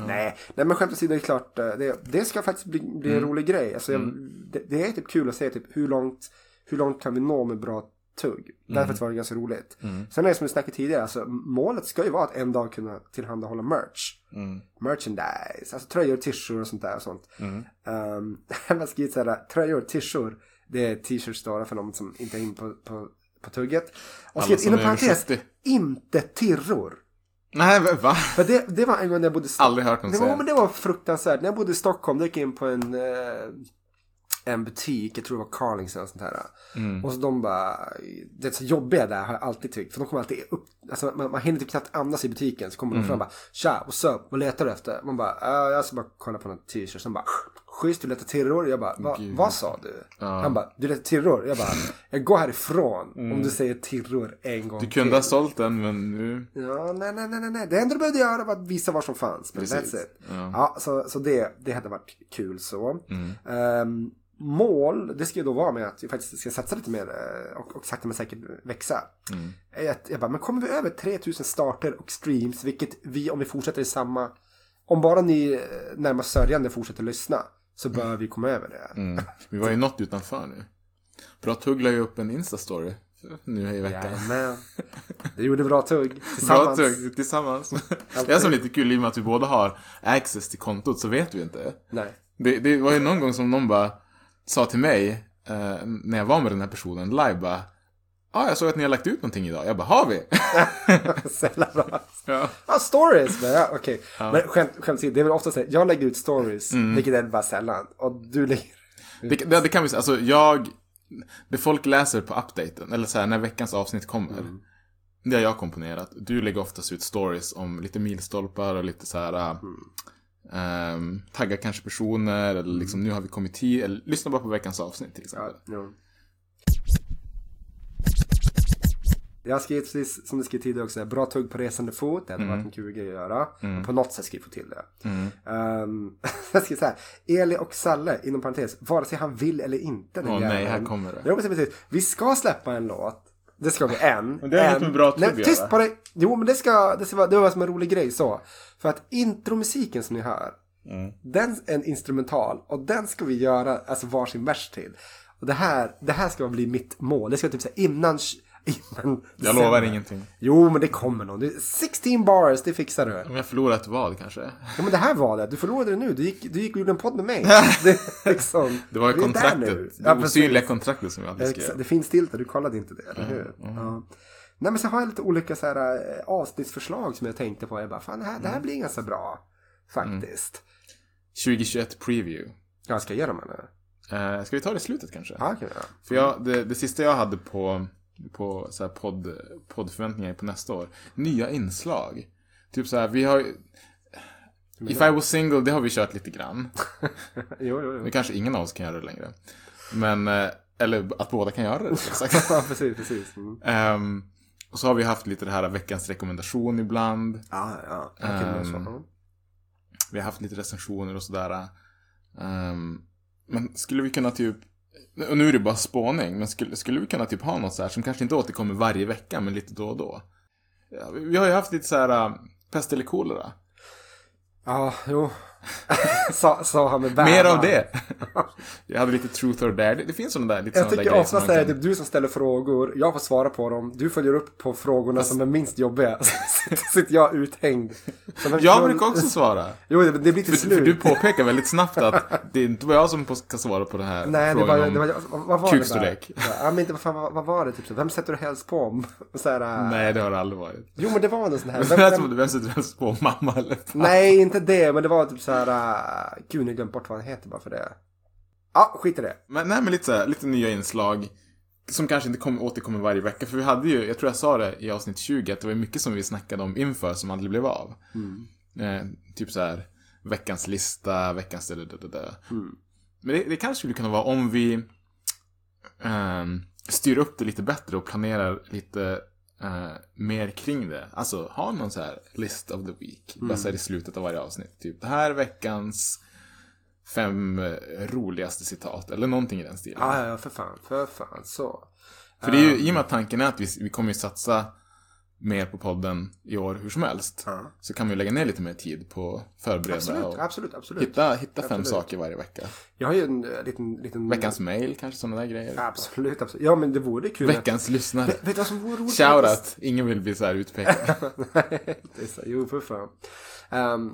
Nej, nej men skämt åsido, det är klart. eh, Det, det ska faktiskt bli, bli Mm. en rolig grej. Alltså, jag, det, det är typ kul att se typ, hur, långt, hur långt kan vi nå med bra tugg. Mm. Därför var det ganska roligt. Sen är det som vi snackade tidigare, alltså, målet ska ju vara att en dag kunna tillhandahålla merch. Mm. Merchandise, alltså tröjor, t-shirts och sånt där. Och sånt. Mm. Um, jag har skrivit såhär, tröjor, t-shirts. Det är t-shirts då för de som inte är in på, på, på tugget. Och skrivit inom parentes, 70. inte tirror. Nej, men va? För det, det var en gång när jag bodde i Stockholm. Aldrig hört någon det var, säga. men det var fruktansvärt. När jag bodde i Stockholm, då gick jag in på en, eh, en butik, jag tror det var Carlings eller sånt här. Och så de bara, det är så jobbiga där har jag alltid tyckt. För de kommer alltid upp, alltså man, man hinner typ knappt andas i butiken. Så kommer de fram och bara, tja, what's up, vad letar du efter? Man bara, "Ja, jag ska bara kolla på någon t-shirt. Sen bara, schysst, du letar tirror? Jag bara, Va, vad sa du? Han bara, du letar tirror? Jag bara, jag går härifrån om du säger tirror en gång Du kunde till. ha sålt den men nu... Ja, nej, nej, nej, nej. Det enda du behövde göra var att visa vad som fanns. Men Precis. that's it. Ja, så, så det, det hade varit kul så. Ehm, mål, det ska ju då vara med att vi faktiskt ska satsa lite mer eh, och, och sakta men säkert växa. Är att Jag bara, men kommer vi över 3000 starter och streams, vilket vi om vi fortsätter i samma, om bara ni eh, närmast sörjande fortsätter lyssna, så bör vi komma över det. Mm. Vi var ju något utanför nu. Bra Tugg la ju upp en Insta-story nu i veckan. Jajamän. Det gjorde bra tugg. Bra Tillsammans. Tugg, tillsammans. Det är som lite kul i och med att vi båda har access till kontot så vet vi inte. Nej. Det, det var ju någon gång som någon bara sa till mig eh, när jag var med den här personen live bara ah, jag såg att ni har lagt ut någonting idag. Jag bara, har vi? Så jävla bra. ja. Ja, stories! Men, ja, okej. Men skämt, skämt åsido, det är väl ofta så här, jag lägger ut stories, Mm. vilket är bara sällan. Och du lägger... det, det, det kan vi säga, alltså jag, det folk läser på updaten, eller så här när veckans avsnitt kommer. Det har jag komponerat. Du lägger oftast ut stories om lite milstolpar och lite så här ehm, taggar kanske personer, eller liksom nu har vi kommit hit, eller lyssna bara på veckans avsnitt till exempel. Ja. Jag skrivit precis som du skrev tidigare också, bra tugg på resande fot. Det hade Mm. varit en kul grej att göra. På något sätt ska vi få till det. Um, jag skriver så här, Eli och Salle, inom parentes, vare sig han vill eller inte. Åh, nej, jäveln. här kommer det. Jo, precis. Vi ska släppa en låt. Det ska vi en. Men det har en. inget med bra tugg Nej, tyst på dig. Jo, men det ska, det ska vara, det var som en rolig grej så. För att intromusiken som ni hör, Mm. den är en instrumental och den ska vi göra alltså varsin vers till. Och det här, det här ska bli mitt mål. Det ska typ innan, innan Jag lovar ingenting. Jo, men det kommer nog. Det är 16 bars, det fixar du. Om jag förlorar ett vad kanske? Ja, men det här var det. Du förlorade det nu. Du gick, du gick och gjorde en podd med mig. Det, liksom, Det var ju kontraktet. Det Ja, precis. osynliga kontraktet som jag Exakt, skrev. det finns stiltar, du kollade inte det, eller hur? Ja. Nej men så har jag lite olika så här, eh, avsnittsförslag som jag tänkte på. Jag bara, fan det här, det här blir ganska bra. Faktiskt. 2021 preview. Jag ska ge dem eller? Eh, ska vi ta det i slutet kanske? Ja, okej. ja. För jag, det, det sista jag hade på, på så här podd, poddförväntningar på nästa år. Nya inslag. Typ så här, vi har If I was single, det har vi kört lite grann. Jo, jo, jo. kanske ingen av oss kan göra det längre. Men, eh, eller att båda kan göra det. Exakt. Ja, precis, precis. Mm. Ehm, och så har vi haft lite det här veckans rekommendation ibland. Ja, ja. Ja. Vi har haft lite recensioner och sådär. Ehm, men skulle vi kunna typ, och nu är det bara spåning, men skulle, skulle vi kunna typ ha något så här som kanske inte återkommer varje vecka, men lite då och då? Ja, vi, vi har ju haft lite så här äh, pest eller kolera. Ja, jo. sa, sa han med bävan. Mer av det. Jag hade lite truth or dare. Det, det finns sådana där, lite Jag tycker grejer ofta som så är det kan... typ du som ställer frågor, jag får svara på dem, du följer upp på frågorna som är minst jobbiga. Så sitter jag uthängd. En Jag full- brukar också svara. Jo, det det blir till För, slut. för du påpekar väldigt snabbt att det är inte bara jag som ska svara på den här Nej, det frågan var, om det var, vad, var det kukstorlek. där? Ja, men inte, vad, fan, vad, vad var det? Typ, vem sätter du helst på? Så här, äh, Nej, det har det aldrig varit. Jo, men det var någon sån här. Vem, det vem, vem sätter helst på, mamma eller pappa? nej, inte det, men det var typ så här. Uh, gud, nu glömt bort vad han heter bara för det. Ja, skit i det. Men, nej, men lite, så här, lite nya inslag. Som kanske inte kommer, återkommer varje vecka. För vi hade ju, jag tror jag sa det i avsnitt 20, att det var mycket som vi snackade om inför som aldrig blev av. Eh, typ så här, veckans lista, veckans det, det, det, det. Men det, det kanske skulle kunna vara om vi ehm, styr upp det lite bättre och planerar lite eh, mer kring det. Alltså ha någon så här list of the week. Bara så här i slutet av varje avsnitt. Typ det här är veckans fem eh, roligaste citat. Eller någonting i den stilen. Ja, ja, ja, för fan, för fan, så. För det är ju, i och med att tanken är att vi, vi kommer ju satsa mer på podden i år hur som helst. Ja. Så kan vi ju lägga ner lite mer tid på att förbereda Absolut, och absolut, absolut. hitta, hitta fem Absolut. saker varje vecka. Jag har ju en eh, liten, liten... Veckans mail, kanske sådana där grejer. Absolut, absolut. Ja, men det vore kul. att- Veckans lyssnare. Vet du vad som vore roligt? Shoutout! Ingen vill bli så här utpekad. är så, jo, för fan. Ehm,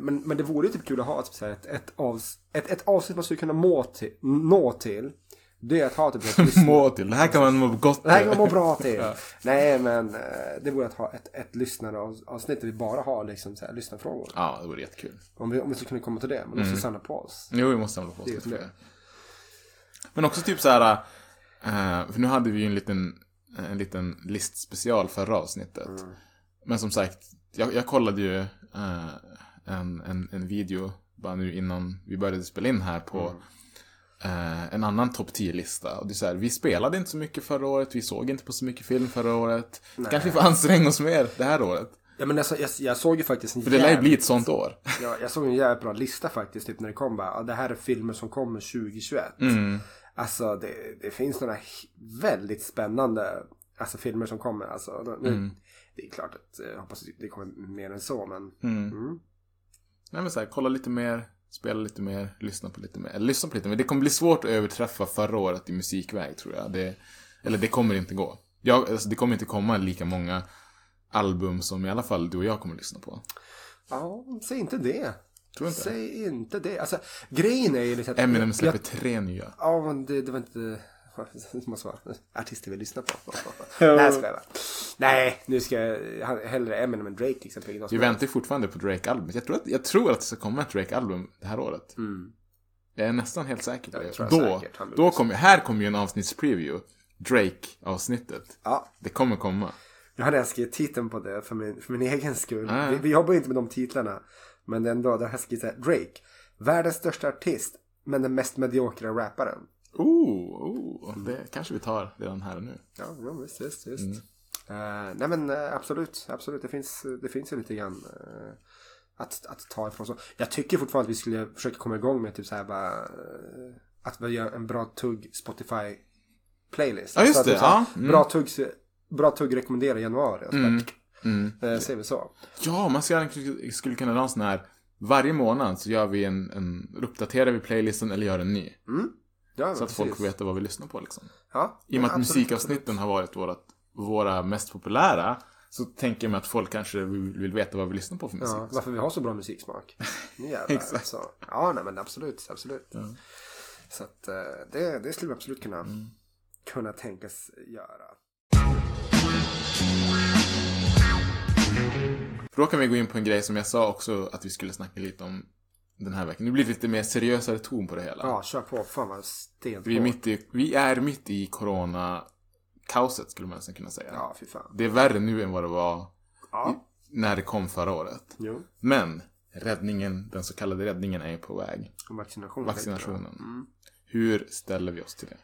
men, men det vore ju typ kul att ha ett, ett, ett, avs, ett, ett avsnitt man skulle kunna må till, nå till. Det är att ha typ ett lyssn- Må till. Det här kan man må gott Det här kan man må bra till. Nej, men eh, det vore att ha ett, ett lyssnaravsnitt där vi bara har liksom, så här, lyssnarfrågor. Ja, det vore jättekul. Om vi, om vi skulle kunna komma till det. Men då måste samla på oss. Jo, vi måste samla på oss Det är det. Men också typ så här, eh, för nu hade vi ju en liten, en liten listspecial förra avsnittet. Men som sagt, jag, jag kollade ju eh, en, en, en video bara nu innan vi började spela in här på eh, en annan topp 10-lista. Och det är så här, vi spelade inte så mycket förra året, vi såg inte på så mycket film förra året. Kanske vi får anstränga oss mer det här året. Ja men alltså, jag, jag såg ju faktiskt en För det lär ju bli ett sånt år. Ja, jag såg en jävligt bra lista faktiskt, typ när det kom bara, det här är filmer som kommer 2021. Mm. Alltså det, det finns några väldigt spännande alltså, filmer som kommer. Alltså, nu, Mm. Det är klart att eh, jag hoppas att det kommer mer än så, men Mm. mm. Nej men så här, kolla lite mer, spela lite mer, lyssna på lite mer. Eller lyssna på lite mer. Det kommer bli svårt att överträffa förra året i musikväg tror jag. Det, eller det kommer inte gå. Jag, alltså, det kommer inte komma lika många album som i alla fall du och jag kommer lyssna på. ja, säg inte det. Tror inte? Säg inte det. Alltså grejen är ju liksom att... Eminem släpper jag- tre nya. Ja, men det, det var inte... Det måste vara artister vi lyssnar på. Nej, ska jag bara. Nej, nu ska jag hellre Eminem än Drake till exempel. Någon Vi väntar fortfarande på Drake-albumet. Jag tror, att, jag tror att det ska komma ett Drake-album det här året. Jag är nästan helt säker på Ja, det. jag Då, säkert. Då kommer, här kommer ju en avsnittspreview. Drake-avsnittet. Ja, Det kommer komma. Nu hade jag skrivit titeln på det för min, för min egen skull. Ah. Vi, vi jobbar ju inte med de titlarna. Men ändå, där har jag skrivit så här, Drake. Världens största artist, men den mest mediokra rapparen. Oh, oh, det kanske vi tar redan här och nu. Ja, ja visst, visst, visst. Eh, nej men eh, absolut, absolut. Det finns, det finns ju lite grann eh, att, att ta ifrån. Så. Jag tycker fortfarande att vi skulle försöka komma igång med typ så här bara, att vi gör en bra tugg Spotify playlist. Ja, just att det, typ så här, ja, mm. Bra tugg, bra tugg rekommenderar i januari. Och så Mm, bara, eh, säger vi så. Ja, man skulle, skulle kunna ha en sån här... Varje månad så gör vi en, en uppdaterar vi playlisten eller gör en ny. Ja, Så att folk får veta vad vi lyssnar på liksom. Ja, I och med att musikavsnitten har varit vårat, våra mest populära så tänker jag mig att folk kanske vill, vill veta vad vi lyssnar på för musik. Ja, varför vi har så bra musiksmak. Exakt. Så. Ja, nej men absolut, absolut. Ja. Så att eh, det, det skulle vi absolut kunna, Mm. kunna tänkas göra. För då kan vi gå in på en grej som jag sa också att vi skulle snacka lite om den här veckan. Nu blir det lite mer seriösare ton på det hela. Ja, kör på. Fan vad stent Vi, är mitt i, vi är mitt i corona-kaoset skulle man nästan kunna säga. Ja, fy fan. Det är värre nu än vad det var Ja. när det kom förra året. Jo. Men räddningen, den så kallade räddningen är ju på väg. Och Vaccination. Vaccinationen. Mm. Hur ställer vi oss till det?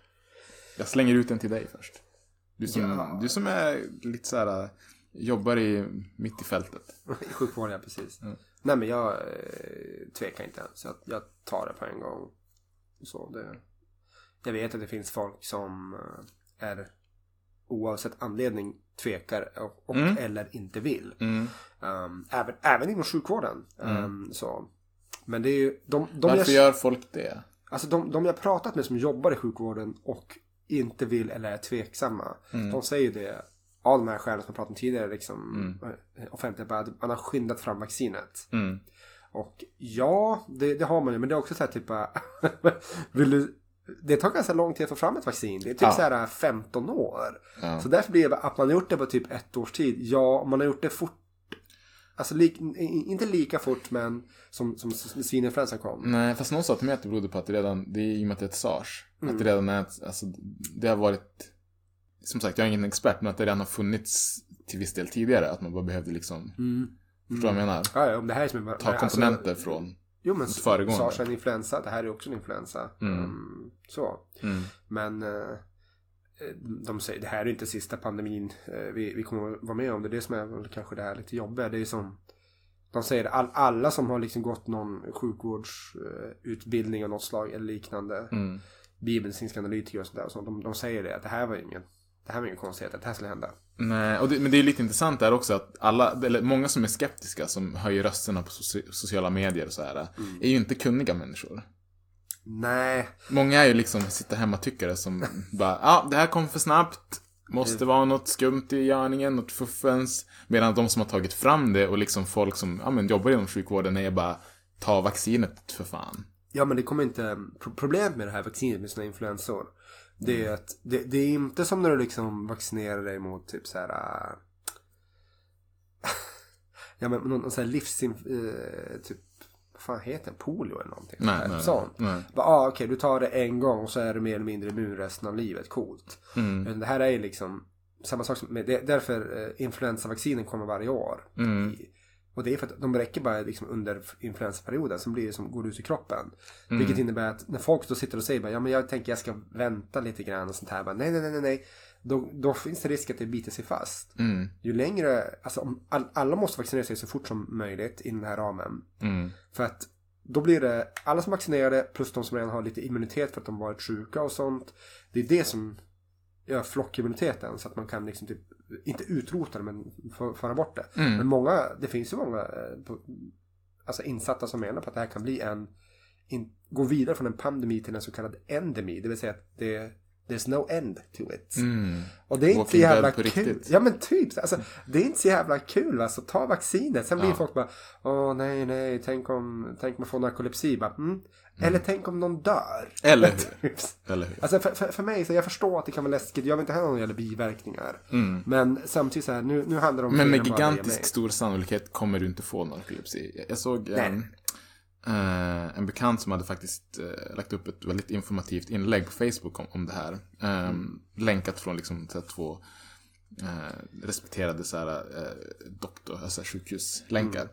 Jag slänger ut den till dig först. Du som, Ja. du som är lite så här, jobbar i, mitt i fältet. I sjukvården, ja precis. Mm. Nej men jag eh, tvekar inte ens. Jag, jag tar det på en gång. Så det, jag vet att det finns folk som eh, är oavsett anledning tvekar och, och Mm. eller inte vill. Mm. Um, även, även inom sjukvården. Um, så. Men det är ju de, de, Varför jag, gör folk det? alltså de, de jag pratat med som jobbar i sjukvården och inte vill eller är tveksamma. Mm. De säger det av de här skälen som jag pratade om tidigare. Liksom, eh, offentligt, att man har skyndat fram vaccinet. Mm. Och ja, det, det har man ju. Men det är också så här typ vill du, det tar ganska lång tid att få fram ett vaccin. Det är typ Ja. så här 15 år. Ja. Så därför blir det att man har gjort det på typ ett års tid. Ja, man har gjort det fort. Alltså lik, i- inte lika fort men som, som svininfluensan kom. Nej, fast någon sa till mig att det berodde på att det redan, det är i och med att det är ett SARS. Mm. Att det redan är, alltså, det har varit, som sagt, jag är ingen expert, men att det redan har funnits till viss del tidigare. Att man bara behövde liksom, förstår du vad jag menar? Ja, ja, om det här är som en, Ta komponenter från, Jo men föregående. SARS är en influensa. Det här är också en influensa. Mm. Så. mm, Men eh, de säger det här är inte sista pandemin eh, vi, vi kommer att vara med om. Det det som är kanske det här lite jobbiga. Det är som de säger all, alla som har liksom gått någon sjukvårdsutbildning av något slag eller liknande. mm. Biomedicinska analytiker och sådär. Och så, de, de säger det att det här var ingen det här var ingen konstighet att det här skulle hända. Nej, och det, men det är lite intressant där också att alla, eller många som är skeptiska, som höjer rösterna på soci- sociala medier och så här, är ju inte kunniga människor. Nej, Många är ju liksom sitta hemma tyckare som bara, ja, det här kom för snabbt. Måste vara något skumt i gärningen, något fuffens. Medan de som har tagit fram det och liksom folk som ja, men jobbar inom sjukvården är bara, ta vaccinet för fan. Ja men det kommer inte, pro- problemet med det här vaccinet med sina influensor. Det är att det, det är inte som när du liksom vaccinerar dig mot typ så här. äh, ja men någon, någon sån här livsin... äh, typ, vad fan heter den? Polio eller någonting. Nej, nej, sånt. nej. Bara, ah, okej, du tar det en gång och så är du mer eller mindre immun resten av livet. Coolt. Mm. Men det här är ju liksom samma sak som, med, det, därför eh, influensavaccinen kommer varje år. Mm. I, och det är för att de räcker bara liksom under influensaperioden som blir det som går ut i kroppen. Mm. Vilket innebär att när folk då sitter och säger bara, ja men jag tänker jag ska vänta lite grann och sånt här. Bara, nej, nej, nej, nej. Då, då finns det risk att det biter sig fast. Mm. Ju längre, alltså om all, alla måste vaccinera sig så fort som möjligt i den här ramen. Mm. För att då blir det alla som vaccinerade plus de som redan har lite immunitet för att de varit sjuka och sånt. Det är det som gör flockimmuniteten så att man kan liksom typ, inte utrota det men föra bort det. Men många, det finns ju många eh, alltså insatta som menar på att det här kan bli en, in, gå vidare från en pandemi till en så kallad endemi. Det vill säga att det There's no end to it. Mm. Och det är inte så Walking jävla kul. riktigt. Ja men typ. Alltså, det är inte så jävla kul. Alltså, ta vaccinet. Sen blir Ja. folk bara. Åh nej nej. Tänk om, tänk om man får narkolepsi. Bara, mm. Eller tänk om någon dör. Eller hur? Eller hur? Alltså för, för, för mig, så jag förstår att det kan vara läskigt. Jag vill inte heller någon jävla biverkningar. Men samtidigt så här, nu, nu handlar det om Mm. Men med gigantisk stor sannolikhet kommer du inte få narkolepsi. Jag- Jag såg en, eh, en bekant som hade faktiskt eh, lagt upp ett väldigt informativt inlägg på Facebook om, om det här. Eh, Länkat från liksom här, två eh, respekterade så här, doktor, alltså sjukhuslänkar.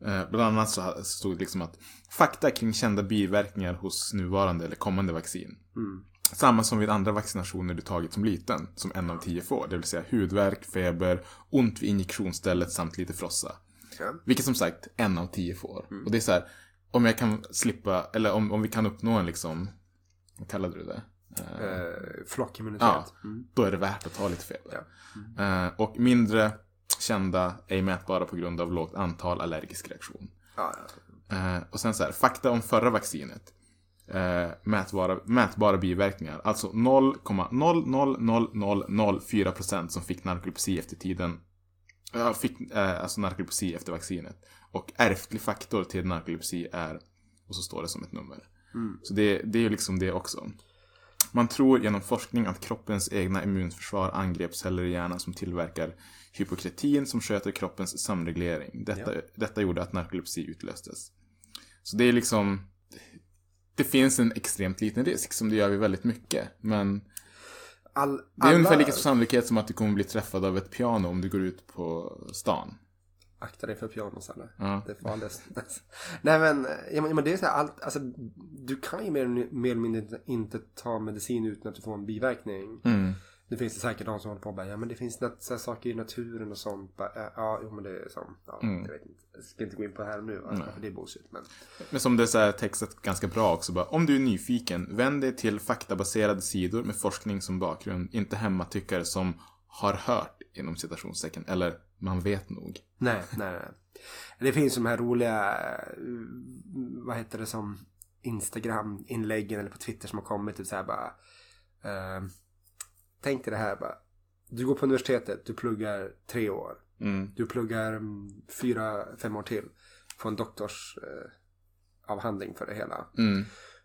Eh, bland annat så stod det liksom att fakta kring kända biverkningar hos nuvarande eller kommande vaccin. Samma som vid andra vaccinationer du tagit som liten, som en av tio får. Det vill säga hudvärk, feber, ont vid injektionsstället samt lite frossa. Ja. Vilket som sagt en av tio får. Och det är så här, om jag kan slippa, eller om, om vi kan uppnå en liksom, vad kallade du det? Eh, Eh, flockimmunitet. Ja, Mm. då är det värt att ta lite feber. Ja. Eh, och mindre kända, ej mätbara på grund av lågt antal allergisk reaktion. Ja, ja. Eh, och sen så här, fakta om förra vaccinet. Eh, mätbara, mätbara biverkningar. Alltså 0,00004% som fick narkolepsi efter tiden. Ja, fick eh, alltså narkolepsi efter vaccinet. Och ärftlig faktor till narkolepsi är, och så står det som ett nummer. Så det, det är ju liksom det också. Man tror genom forskning att kroppens egna immunförsvar angrep celler i hjärnan som tillverkar hypokretin som sköter kroppens samreglering. Detta, detta gjorde att narkolepsi utlöstes. Så det är liksom... Det finns en extremt liten risk som det gör vid väldigt mycket. Men All, det är alla- ungefär lika stor sannolikhet som att du kommer bli träffad av ett piano om du går ut på stan. Akta dig för pianos eller? Ja. Det är farligt. Nej men, ja, men det är så här, allt, alltså, du kan ju mer, mer eller mindre inte- inte ta medicin utan att du får en biverkning. Mm. Det finns det säkert de som håller på och bara, ja men det finns nat- så saker i naturen och sånt. Bara, ja, jo men det är så. Ja, Mm. Jag vet inte. Jag ska inte gå in på det här nu, för det är bullshit. Men, Men som det är textat ganska bra också. Bara, om du är nyfiken, vänd dig till faktabaserade sidor med forskning som bakgrund. Inte hemmatyckare som har hört inom citationstecken. Eller man vet nog. nej, nej, nej. Det finns de här roliga, eh, vad heter det som, Instagram-inläggen eller på Twitter som har kommit. Typ så här bara, eh, tänk dig det här bara. Du går på universitetet, du pluggar tre år. Mm. Du pluggar mm, fyra, fem år till. Får en doktors eh, avhandling för det hela. Mm.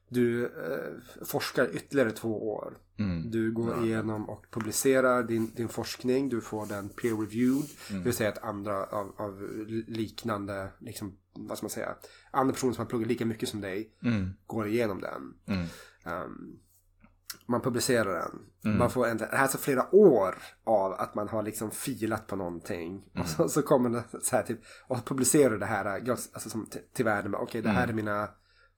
Du eh, forskar ytterligare två år. Mm. Du går igenom och publicerar din, din forskning. Du får den peer-reviewed. Mm. Det vill säga att andra av, av liknande, liksom, vad ska man säga, andra personer som har pluggat lika mycket som dig Mm. går igenom den. Um, man publicerar den. Mm. Man får en, det här är alltså flera år av att man har liksom filat på någonting. Mm. Och så, så kommer det så här typ, och publicerar det här alltså som till, till världen. Okej, det här Mm. är mina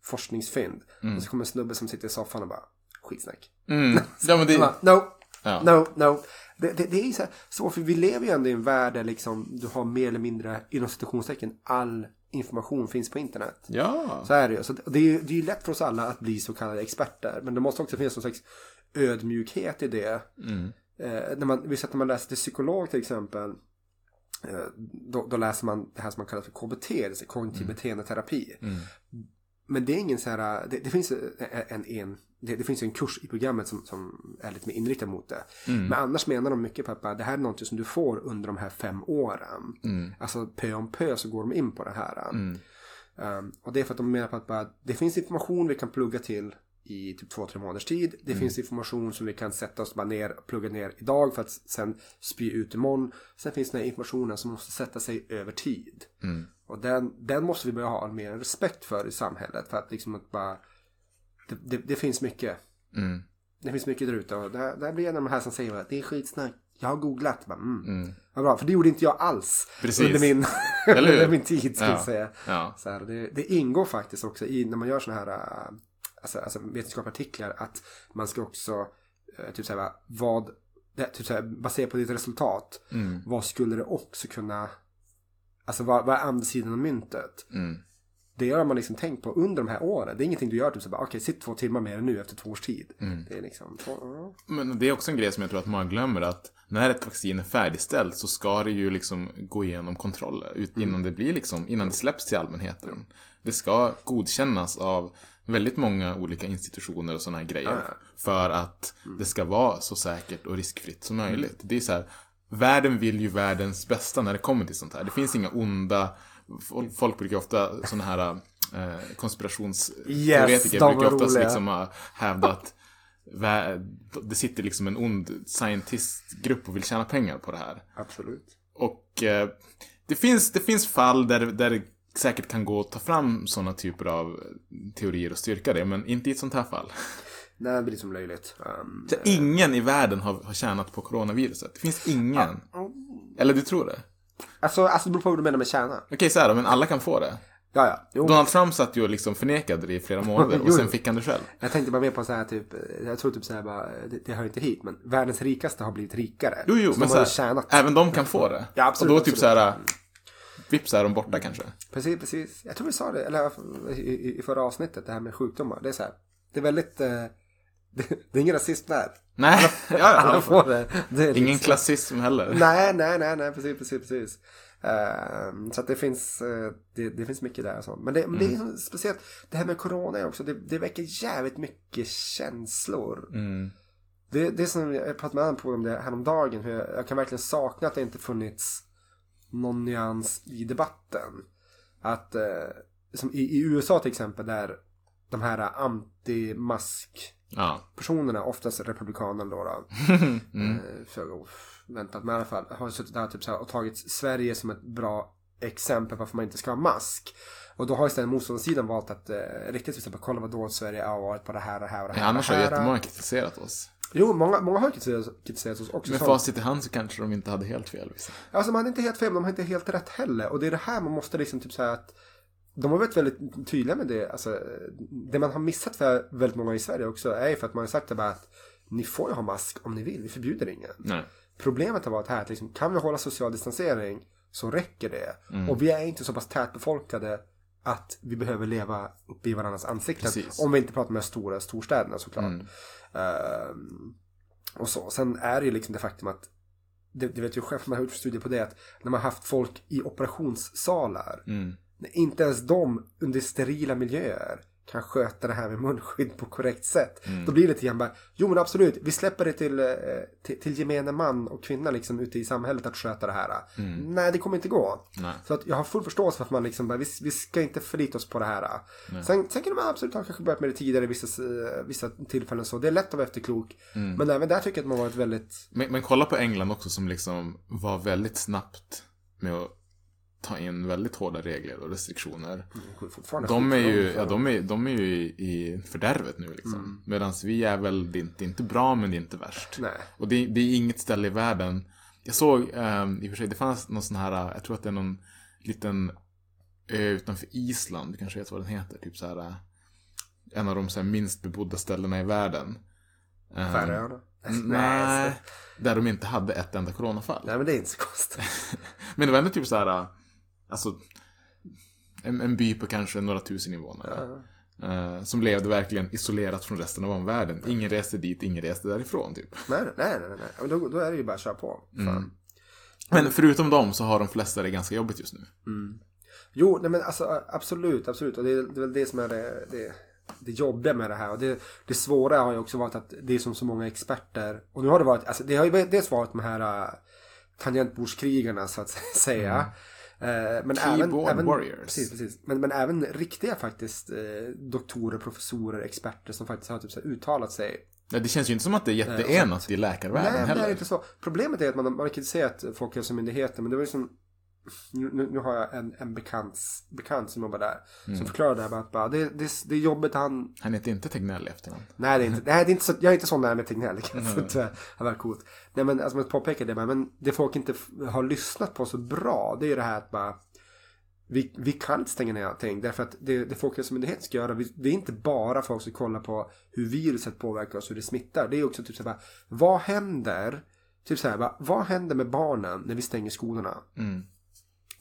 forskningsfynd. Och så kommer en snubbe som sitter i soffan och bara, skitsnack. Mm. Ja, men det... Bara, no, Ja. no, no. Det, det, det är så, här, så, för vi lever ju ändå i en värld där liksom du har mer eller mindre, inom citationstecken, all information finns på internet. Ja. Så är det ju. Så det är ju det är ju lätt för oss alla att bli så kallade experter. Men det måste också finnas någon slags ödmjukhet i det. Eh, när man, vi när man läser till psykolog till exempel. Eh, då, då läser man det här som man kallar för KBT, det säga kognitiv beteendeterapi. Men det är ingen så här, det, det finns en, en det, det finns en kurs i programmet som, som är lite mer inriktad mot det. Men annars menar de mycket bara, det här är något som du får under de här fem åren. Alltså pö om pö så går de in på det här. Um, och det är för att de menar på att bara, det finns information vi kan plugga till i typ två, tre månaders tid. Det finns information som vi kan sätta oss bara ner plugga ner idag för att sen spy ut imorgon. Sen finns den här informationen som måste sätta sig över tid. Och den, den måste vi börja ha mer respekt för i samhället. För att liksom att bara, det, det, det finns mycket. Mm. Det finns mycket där ute och där, där blir en av de här som säger att det är skitsnack. Jag har googlat. Bara, mm. Vad bra, för det gjorde inte jag alls. Precis. Under min, under min tid ska Ja. jag säga. Ja. Så här, det, det ingår faktiskt också i när man gör sådana här äh, alltså, alltså vetenskapliga artiklar att man ska också äh, typ säga vad det, typ såhär, baserat på ditt resultat Mm. vad skulle det också kunna alltså vad, vad är andra sidan av myntet Mm. det har man liksom tänkt på under de här åren det är ingenting du gör typ såhär okej sitt två timmar mer nu efter två års tid Mm. det är liksom ja. Men det är också en grej som jag tror att många glömmer att när ett vaccin är färdigställt så ska det ju liksom gå igenom kontroller innan det blir liksom, innan det släpps till allmänheten. Det ska godkännas av väldigt många olika institutioner och sådana här grejer. Ja, ja. För att det ska vara så säkert och riskfritt som möjligt. Det är så här, världen vill ju världens bästa när det kommer till sånt här. Det finns inga onda, folk, brukar ofta sådana här eh, konspirationsteoretiker Yes, brukar oftast roliga. liksom ha hävdat vä- det sitter liksom en ond scientistgrupp och vill tjäna pengar på det här. absolut Och eh, det, finns, det finns fall där, där säkert kan gå att ta fram sådana typer av teorier och styrka det, men inte i ett sånt här fall. nej det blir som löjligt um, Så ingen i världen har, har tjänat på coronaviruset. Det finns ingen. Eller du tror det? alltså, alltså det beror på vad du menar med tjäna Okej, så här då, men alla kan få det. ja ja jo. Donald Trump satt ju och liksom förnekade det i flera månader och sen fick han det själv. Jag tänkte bara mer på så här typ, jag tror typ så här bara, det, det hör inte hit, men världens rikaste har blivit rikare. Jo, jo, så men så här, även de kan få det. Ja, absolut, Och då typ absolut. så här, vips är de borta kanske. Precis, precis. Jag tror vi sa det, eller i alla i, förra avsnittet, det här med sjukdomar. Det är så här, det är väldigt, eh, det, det är ingen rasism där. Nej, ja, Alla ja. får det. det är Ingen liksom- klassism heller. Nej, nej, nej, nej, precis, precis, precis. Ehm, så att det finns, eh, det, det finns mycket där och så. Men det, men det är så speciellt, det här med corona också, det, det väcker jävligt mycket känslor. Mm. Det, det är som jag pratade med honom på om det häromdagen. Hur jag, jag kan verkligen sakna att det inte funnits någon nyans i debatten. Att eh, som i, i USA till exempel där de här anti-mask personerna, oftast republikanerna då. då Mm. eh, föga oväntat, men i alla fall har suttit där typ så här, och tagit Sverige som ett bra exempel på varför man inte ska ha mask. Och då har istället motståndarsidan valt att eh, riktigt till exempel kolla vad dåligt Sverige har varit på det här och det här och det här. Ja, annars har jättemånga kritiserat oss. Jo, många, många har kritiserat, kritiserat oss också. Med som- facit i hand så kanske de inte hade helt fel. Vissa. Alltså de hade inte helt fel, men de har inte helt rätt heller. Och det är det här man måste liksom typ säga att de har varit väldigt tydliga med det. Alltså, det man har missat för väldigt många i Sverige också är för att man har sagt det bara att ni får ju ha mask om ni vill, vi förbjuder ingen. Nej. Problemet har varit här att liksom, kan vi hålla social distansering så räcker det. Mm. Och vi är inte så pass tätbefolkade att vi behöver leva uppe i varandras ansikten. Precis. Om vi inte pratar med stora storstäderna såklart. Mm. Ehm, och så. Sen är det ju liksom det faktum att det, det vet ju själv, man har gjort studier på det, att när man haft folk i operationssalar, Mm. inte ens de under sterila miljöer kan sköta det här med munskydd på korrekt sätt. Mm. Då blir det lite grann bara, jo men absolut, vi släpper det till, eh, till, till gemene man och kvinna liksom ute i samhället att sköta det här. Nej, det kommer inte gå. Mm. Nej. Så att jag har full förståelse för att man liksom bara, vi, vi ska inte förlita oss på det här. Sen, sen kan man absolut ha kanske börjat med det tidigare i vissa, eh, vissa tillfällen så. Det är lätt att vara efterklok. Mm. Men även där tycker jag att man varit väldigt, Men, men kolla på England också som liksom var väldigt snabbt med att ta in väldigt hårda regler och restriktioner. fortfarande De är ju, ja, de är, de är ju i, i fördärvet nu liksom. Mm. Medan vi är väl, det är, inte, det är inte bra men det är inte värst. Nej. Och det, det är inget ställe i världen. Jag såg, um, i och för sig, det fanns någon sån här, jag tror att det är någon liten ö utanför Island, du kanske vet vad den heter, typ så här. eh, En av de så minst bebodda ställena i världen. Ehm, Färöarna. Nej, där de inte hade ett enda coronafall. Nej men det är inte så konstigt. Men det var ändå typ så här, alltså en, en by på kanske några tusen invånare. Eh, som levde verkligen isolerat från resten av omvärlden. Ingen reste dit, ingen reste därifrån typ. nej, nej, nej, nej. Men då, då är det ju bara att köra på. Mm. Men förutom dem så har de flesta det ganska jobbigt just nu. Jo, nej men alltså absolut, absolut. Och det är, det är väl det som är det, det, det jobbiga med det här. Och det, det svåra har ju också varit att det är som så många experter. Och nu har det varit, alltså det har ju dels varit de här uh, tangentbordskrigarna så att säga. Eh, men Keyboard även, även, warriors. Precis, precis. Men, men även riktiga faktiskt eh, doktorer, professorer, experter som faktiskt har typ så här uttalat sig. Ja, det känns ju inte som att det är jätteenat i läkarvärlden Nej, det heller. är inte så. Problemet är att man, man kritiserat Folkhälsomyndigheten men det var ju som nu, nu har jag en, en bekants, bekant som jobbar där. Som förklarar det här med att bara, det, det, det är jobbet han Han heter inte Tegnell i efternamn. Nej, det är inte, det är inte så, jag är inte sån där med Tegnell. Det kan jag inte ha varit coolt. Nej, men alltså, man påpekar det, men det folk inte har lyssnat på så bra, det är det här att bara vi, vi kan inte stänga ner allting därför att det, det Folkhälsomyndigheten ska göra, vi, det är inte bara folk som kollar på hur viruset påverkar oss, hur det smittar. Det är också typ så här, vad händer, typ så här, vad händer med barnen när vi stänger skolorna? V-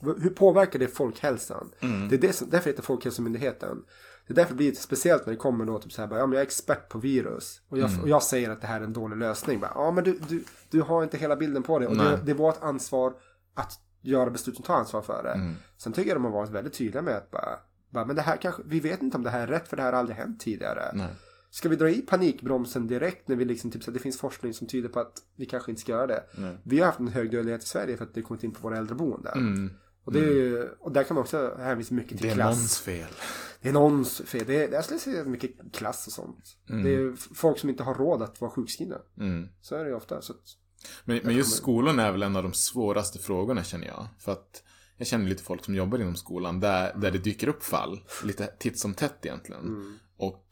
Hur påverkar det folkhälsan? Det är det som, därför heter Folkhälsomyndigheten. Det är därför det blir lite speciellt när det kommer då typ så här, bara, ja men jag är expert på virus. Och jag, och jag säger att det här är en dålig lösning. Bara, ja men du, du, du har inte hela bilden på det. Och det, Nej. det är vårt ansvar att göra beslut som tar ansvar för det. Sen tycker jag de har varit väldigt tydliga med att bara, bara, men det här kanske, vi vet inte om det här är rätt för det här har aldrig hänt tidigare. Nej. Ska vi dra i panikbromsen direkt när vi liksom typ så att det finns forskning som tyder på att vi kanske inte ska göra det. Vi har haft en hög dödlighet i Sverige för att det kommit in på våra äldreboenden. Och, det är, ju- och där kan man också hänvisa mycket till Det är klass. någons fel. Det är någons fel. Det är, jag skulle säga mycket klass och sånt. Det är folk som inte har råd att vara sjukskrivna. Mm. Så är det ju ofta. Så Men, men just skolan är väl en av de svåraste frågorna känner jag. För att jag känner lite folk som jobbar inom skolan där, där det dyker upp fall. Lite titt som tätt egentligen. Och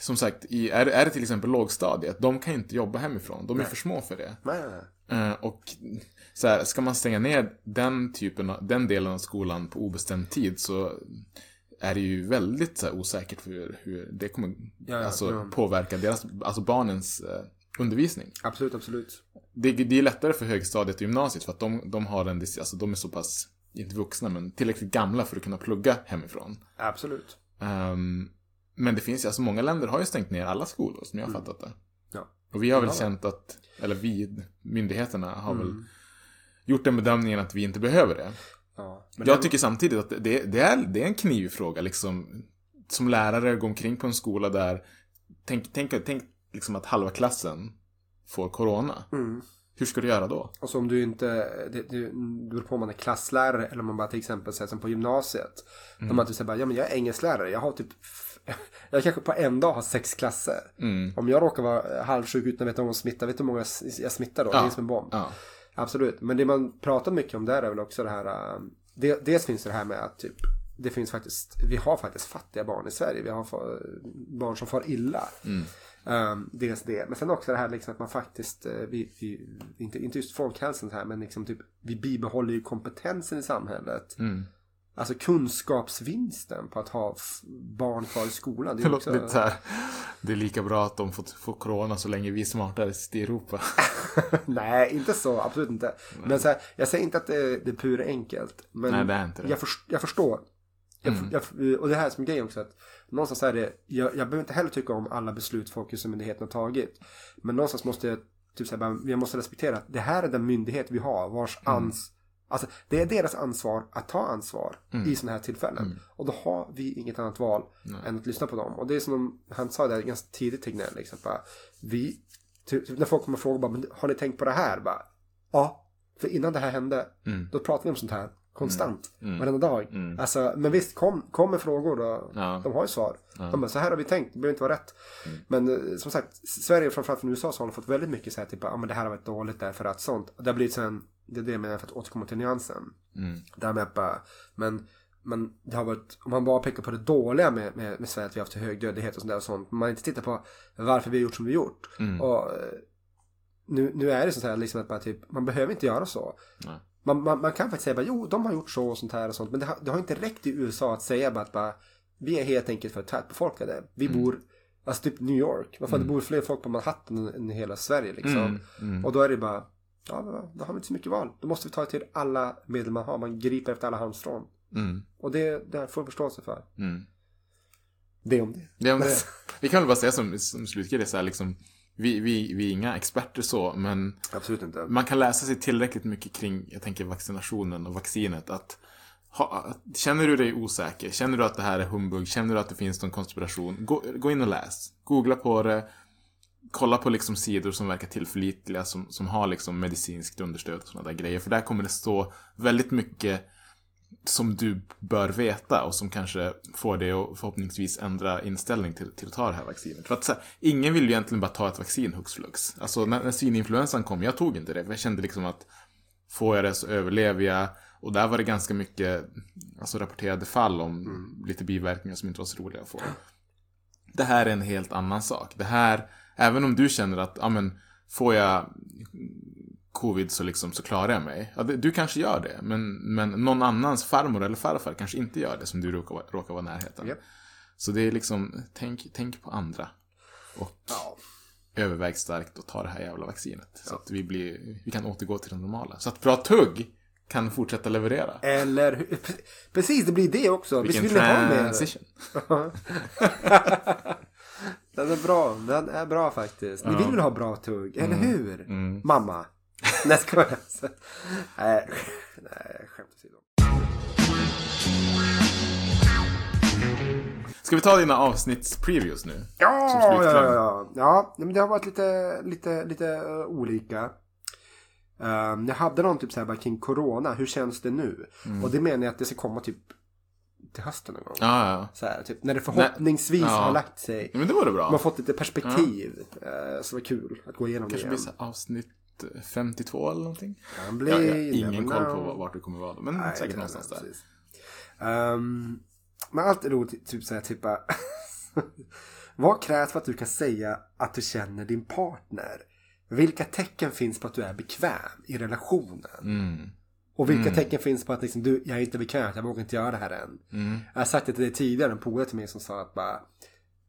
som sagt, i, är, är det till exempel lågstadiet, de kan inte jobba hemifrån. De är för små för det. nej, nej, nej. Eh, och så här, ska man stänga ner den typen av, den delen av skolan på obestämd tid så är det ju väldigt så här, osäkert hur, hur det kommer ja, alltså, ja. påverka deras, alltså barnens eh, undervisning. Absolut, absolut. Det, det är lättare för högstadiet och gymnasiet för att de, de har en, alltså de är så pass, inte vuxna men tillräckligt gamla för att kunna plugga hemifrån. Absolut. Ehm, men det finns ju, alltså många länder har ju stängt ner alla skolor som jag har fattat det. Ja. Och vi har väl Ja. känt att, eller vi, myndigheterna har Mm. väl gjort den bedömningen att vi inte behöver det. Ja. Jag den- tycker samtidigt att det, det, är, det är en knivfråga liksom. Som lärare gå omkring på en skola där, tänk, tänk, tänk liksom att halva klassen får corona. Mm. Hur ska du göra då? Och så om du inte, det, det, det beror på om man är klasslärare eller om man bara till exempel säger som på gymnasiet. Där man typ säger bara, ja men jag är engelsklärare, jag har typ, jag kanske på en dag har sex klasser. Mm. Om jag råkar vara halvsjuk utan att veta om jag smittar, vet du hur många jag smittar då? Ja. Det är som en bomb. Ja. Absolut, men det man pratar mycket om där är väl också det här, det, dels finns det här med att typ, det finns faktiskt, vi har faktiskt fattiga barn i Sverige, vi har barn som far illa. Um, dels det, men sen också det här liksom att man faktiskt, eh, vi, vi, inte, inte just folkhälsan här, men liksom typ, vi bibehåller ju kompetensen i samhället. Mm. Alltså kunskapsvinsten på att ha barn kvar i skolan. Det är Det också, så här. Det är lika bra att de får, får corona så länge vi är smartare i Europa. Nej, inte så. Absolut inte. Men så här, jag säger inte att det, det är pur enkelt. Men Nej, det är inte det. Jag, först, jag förstår. Mm. jag, och det här är som grejen också. Att någonstans är det, jag, jag behöver inte heller tycka om alla beslut Folkhälsomyndigheten har tagit. Men någonstans måste jag, typ så här, jag måste respektera att det här är den myndighet vi har vars Mm. Alltså det är deras ansvar att ta ansvar Mm. i sådana här tillfällen. Och då har vi inget annat val än att lyssna på dem. Och det är som de, han sa det ganska tidigt Tegnell. Liksom, bara, vi, typ, typ när folk kommer och frågar bara, har ni tänkt på det här? Bara, ja, för innan det här hände, Mm. då pratade vi om sånt här konstant, varenda dag. Alltså, men visst, kom, kom med frågor då. Ja. De har ju svar. De bara, så här har vi tänkt, det behöver inte vara rätt. Men eh, som sagt, Sverige framförallt från USA så har de fått väldigt mycket så här, typ, ja men det här har varit dåligt därför att sånt. Det har blivit sen, det är det jag menar för att återkomma till nyansen. Mm. Det här med att bara, men, men det har varit, om man bara pekar på det dåliga med, med, med Sverige, att vi har haft hög dödlighet och sånt där och sånt. Men man inte tittar på varför vi har gjort som vi har gjort. Mm. Och eh, nu, nu är det så här liksom att bara typ, man behöver inte göra så. Nej. Man, man, man kan faktiskt säga bara, jo, de har gjort så och sånt här och sånt. Men det har, det har inte räckt i USA att säga bara att bara, vi är helt enkelt för tätbefolkade. Vi Mm. bor, alltså typ New York. Varför det bor fler folk på Manhattan än, än i hela Sverige liksom. Mm, mm. Och då är det bara, ja, då- har vi inte så mycket val. Då måste vi ta till alla medel man har. Man griper efter alla halmstrån. Mm. Och det, det får jag förståelse för. Mm. Det om det. Det, om det. Vi kan väl bara säga som, som slutgrej, så här, liksom, vi, vi, vi är inga experter så, men Absolut inte. man kan läsa sig tillräckligt mycket kring, jag tänker vaccinationen och vaccinet. Att, ha, känner du dig osäker? Känner du att det här är humbug? Känner du att det finns någon konspiration? Gå, gå in och läs. Googla på det. Kolla på liksom sidor som verkar tillförlitliga, som, som har liksom medicinskt understöd och sådana där grejer. För där kommer det stå väldigt mycket som du bör veta och som kanske får dig att förhoppningsvis ändra inställning till, till att ta det här vaccinet. För att här, ingen vill ju egentligen bara ta ett vaccin hux flux. Alltså när, när svininfluensan kom, jag tog inte det för jag kände liksom att Får jag det så överlever jag. Och där var det ganska mycket alltså, rapporterade fall om lite biverkningar som inte var så roliga att få. Det här är en helt annan sak. Det här, även om du känner att, ja men, får jag covid så liksom så klarar jag mig. Ja, du kanske gör det, men, men någon annans farmor eller farfar kanske inte gör det som du råkar, råkar vara i närheten. Japp. Så det är liksom, tänk, tänk på andra. Och Ja. överväg starkt att ta det här jävla vaccinet. Så att vi, blir, vi kan återgå till det normala. Så att Bra Tugg kan fortsätta leverera. Eller hur? Precis, det blir det också. Visst Vilken vill ha mer? transition. Den är bra. Den är bra faktiskt. Ni vill väl ha bra tugg? Eller Mm. hur? Mamma. Nej, ska jag Nej, skämt åsido. Ska vi ta dina avsnittspreviews nu? Ja, ja, ja, ja. ja men det har varit lite, lite, lite uh, olika. Um, jag hade någon typ så här bara kring corona. Hur känns det nu? Och det menar jag att det ska komma typ till hösten någon gång. Ja, ja. Så här, typ, när det förhoppningsvis Nej, ja. har lagt sig. ja. Men det vore bra. Man har fått lite perspektiv. eh, så det var kul att gå igenom kanske det blir igen. här avsnitt 52 eller någonting. Kan bli, Jag, jag har ingen koll på vart det kommer vara. Men Nej, säkert någonstans där. precis. Ehm, men allt är roligt, typ såhär, typ bara, Vad krävs för att du kan säga att du känner din partner? Vilka tecken finns på att du är bekväm i relationen? Mm. Och vilka tecken finns på att liksom, du, jag är inte bekväm, jag vågar inte göra det här än. Mm. Jag har sagt det till dig tidigare, en polare till mig som sa att bara,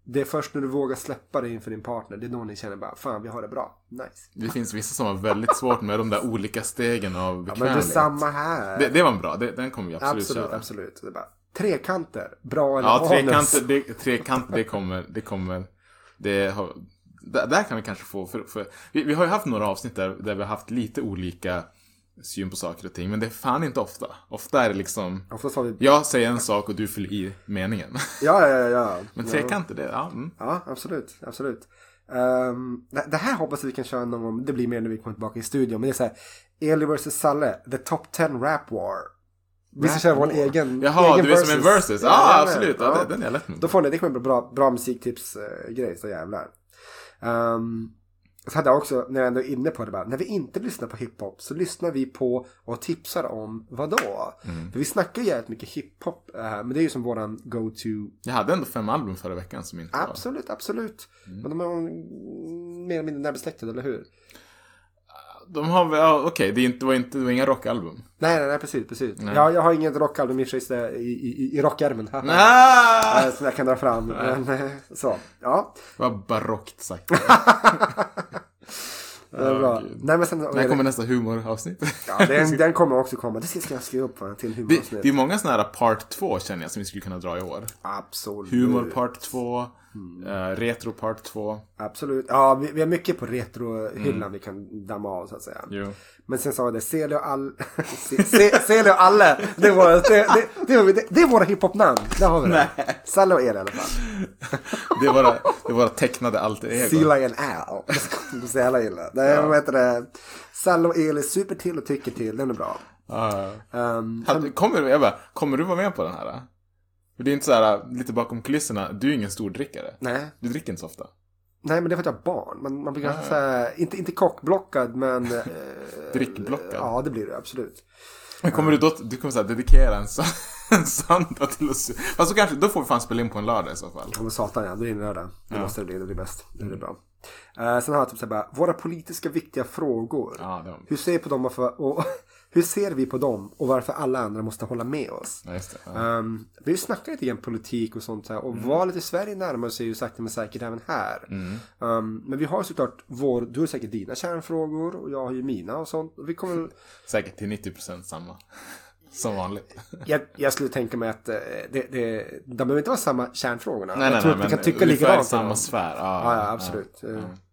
det är först när du vågar släppa det inför din partner, det är då ni känner bara, fan vi har det bra, nice. Det finns vissa som har väldigt svårt med de där olika stegen av Ja, men det är bekvämlighet. samma här. det, det var en bra, det, den kommer vi absolut, absolut, köra. absolut. Det bara, trekanter, bra eller Ja, trekanter, det, trekanter, det kommer, det kommer, det har, där, där kan vi kanske få, för, för vi, vi har ju haft några avsnitt där, där vi har haft lite olika syn på saker och ting, men det är fan inte ofta. Ofta är det liksom, Oftast har vi... jag säger en sak och du fyller i meningen. Ja, ja, ja. ja. Men ja. trekanter, det, ja. Mm. Ja, absolut. absolut. Ehm, det, det här hoppas vi kan köra någon gång. Det blir mer när vi kommer tillbaka i studion. Men det är så här. Eli vs. Salle. The Top 10 Rap War. Vi ska köra vår egen Jaha, egen du är som en versus. Ja, Jajamän. absolut. Ja, det- den är lätt med. Då får ni, det kommer bli bra, bra musiktips-grej. så jävlar. Um, så hade jag också, när jag ändå är inne på det bara. När vi inte lyssnar på hiphop så lyssnar vi på och tipsar om vad då? Mm. För vi snackar ju jävligt mycket hiphop. eh, men det är ju som våran go-to Jag hade ändå fem album förra veckan som inte var... Absolut, absolut. Mm. Men de är mer eller mindre närbesläktade, eller hur? De har väl, ja, okej, det, inte- det var inte, det var inga rockalbum. Nej, nej, nej precis, precis. Ja, jag har inget rockalbum i, i, i, i rockärmen. Som jag kan dra fram. Men, eh, så, ja. Det var barockt sagt. Det är bra. gud. Nej, men sen, När kommer nästa humoravsnitt? ja, den, den kommer också komma. Det ska jag skriva upp till Det, humoravsnitt. det är många sådana här part 2 känner jag som vi skulle kunna dra i år. Absolut. Humor part 2, Mm. eh, retro part 2. Absolut. Ja, vi, vi har mycket på retrohyllan vi kan damma av så att säga. Jo. Men sen sa jag det, Sele och all... Se- Se- Sele och Alle. Det är våra, det, det, det, var- det, är våra hiphop-namn. Där har vi det. Salle och El i alla fall. Det är våra, det är våra tecknade alter ego. Sila and Al. Det inte så jävla illa. Nej, vad heter det? Salle och El är super till och tycker till. Den är bra. Ja. Um, Hade- Kommer, du- bara, kommer du vara med på den här? då? För det är inte så här lite bakom kulisserna, du är ingen stor drickare. nej. Du dricker inte så ofta. nej, men det är för att jag har barn. Man, man blir ganska så här, inte, inte kockblockad, men... eh, Drickblockad. Ja, det blir det absolut. Men kommer du då, du kommer så här, dedikera en, så, en söndag till su- Fast så kanske, då får vi fan spela in på en lördag i så fall. Ja men satan ja, det är en lördag. Det måste det bli, det blir bäst. Det blir bra. Eh, sen har jag typ såhär bara, våra politiska viktiga frågor. Ja, det var... Hur ser, på dem och, för, och hur ser vi på dem och varför alla andra måste hålla med oss? Ja, det. Ja. Um, vi snackar lite grann politik och sånt här och valet i Sverige närmar sig ju sakta men säkert även här. Um, men vi har såklart vår, du har säkert dina kärnfrågor och jag har ju mina och sånt. Och vi kommer, Säkert till 90% samma. Som vanligt. jag, jag skulle tänka mig att eh, det, det, de behöver inte vara samma kärnfrågorna. Nej, jag nej, tror nej, att vi kan tycka ungefär likadant. i samma sfär. Ja, Ja, ja absolut. Ja.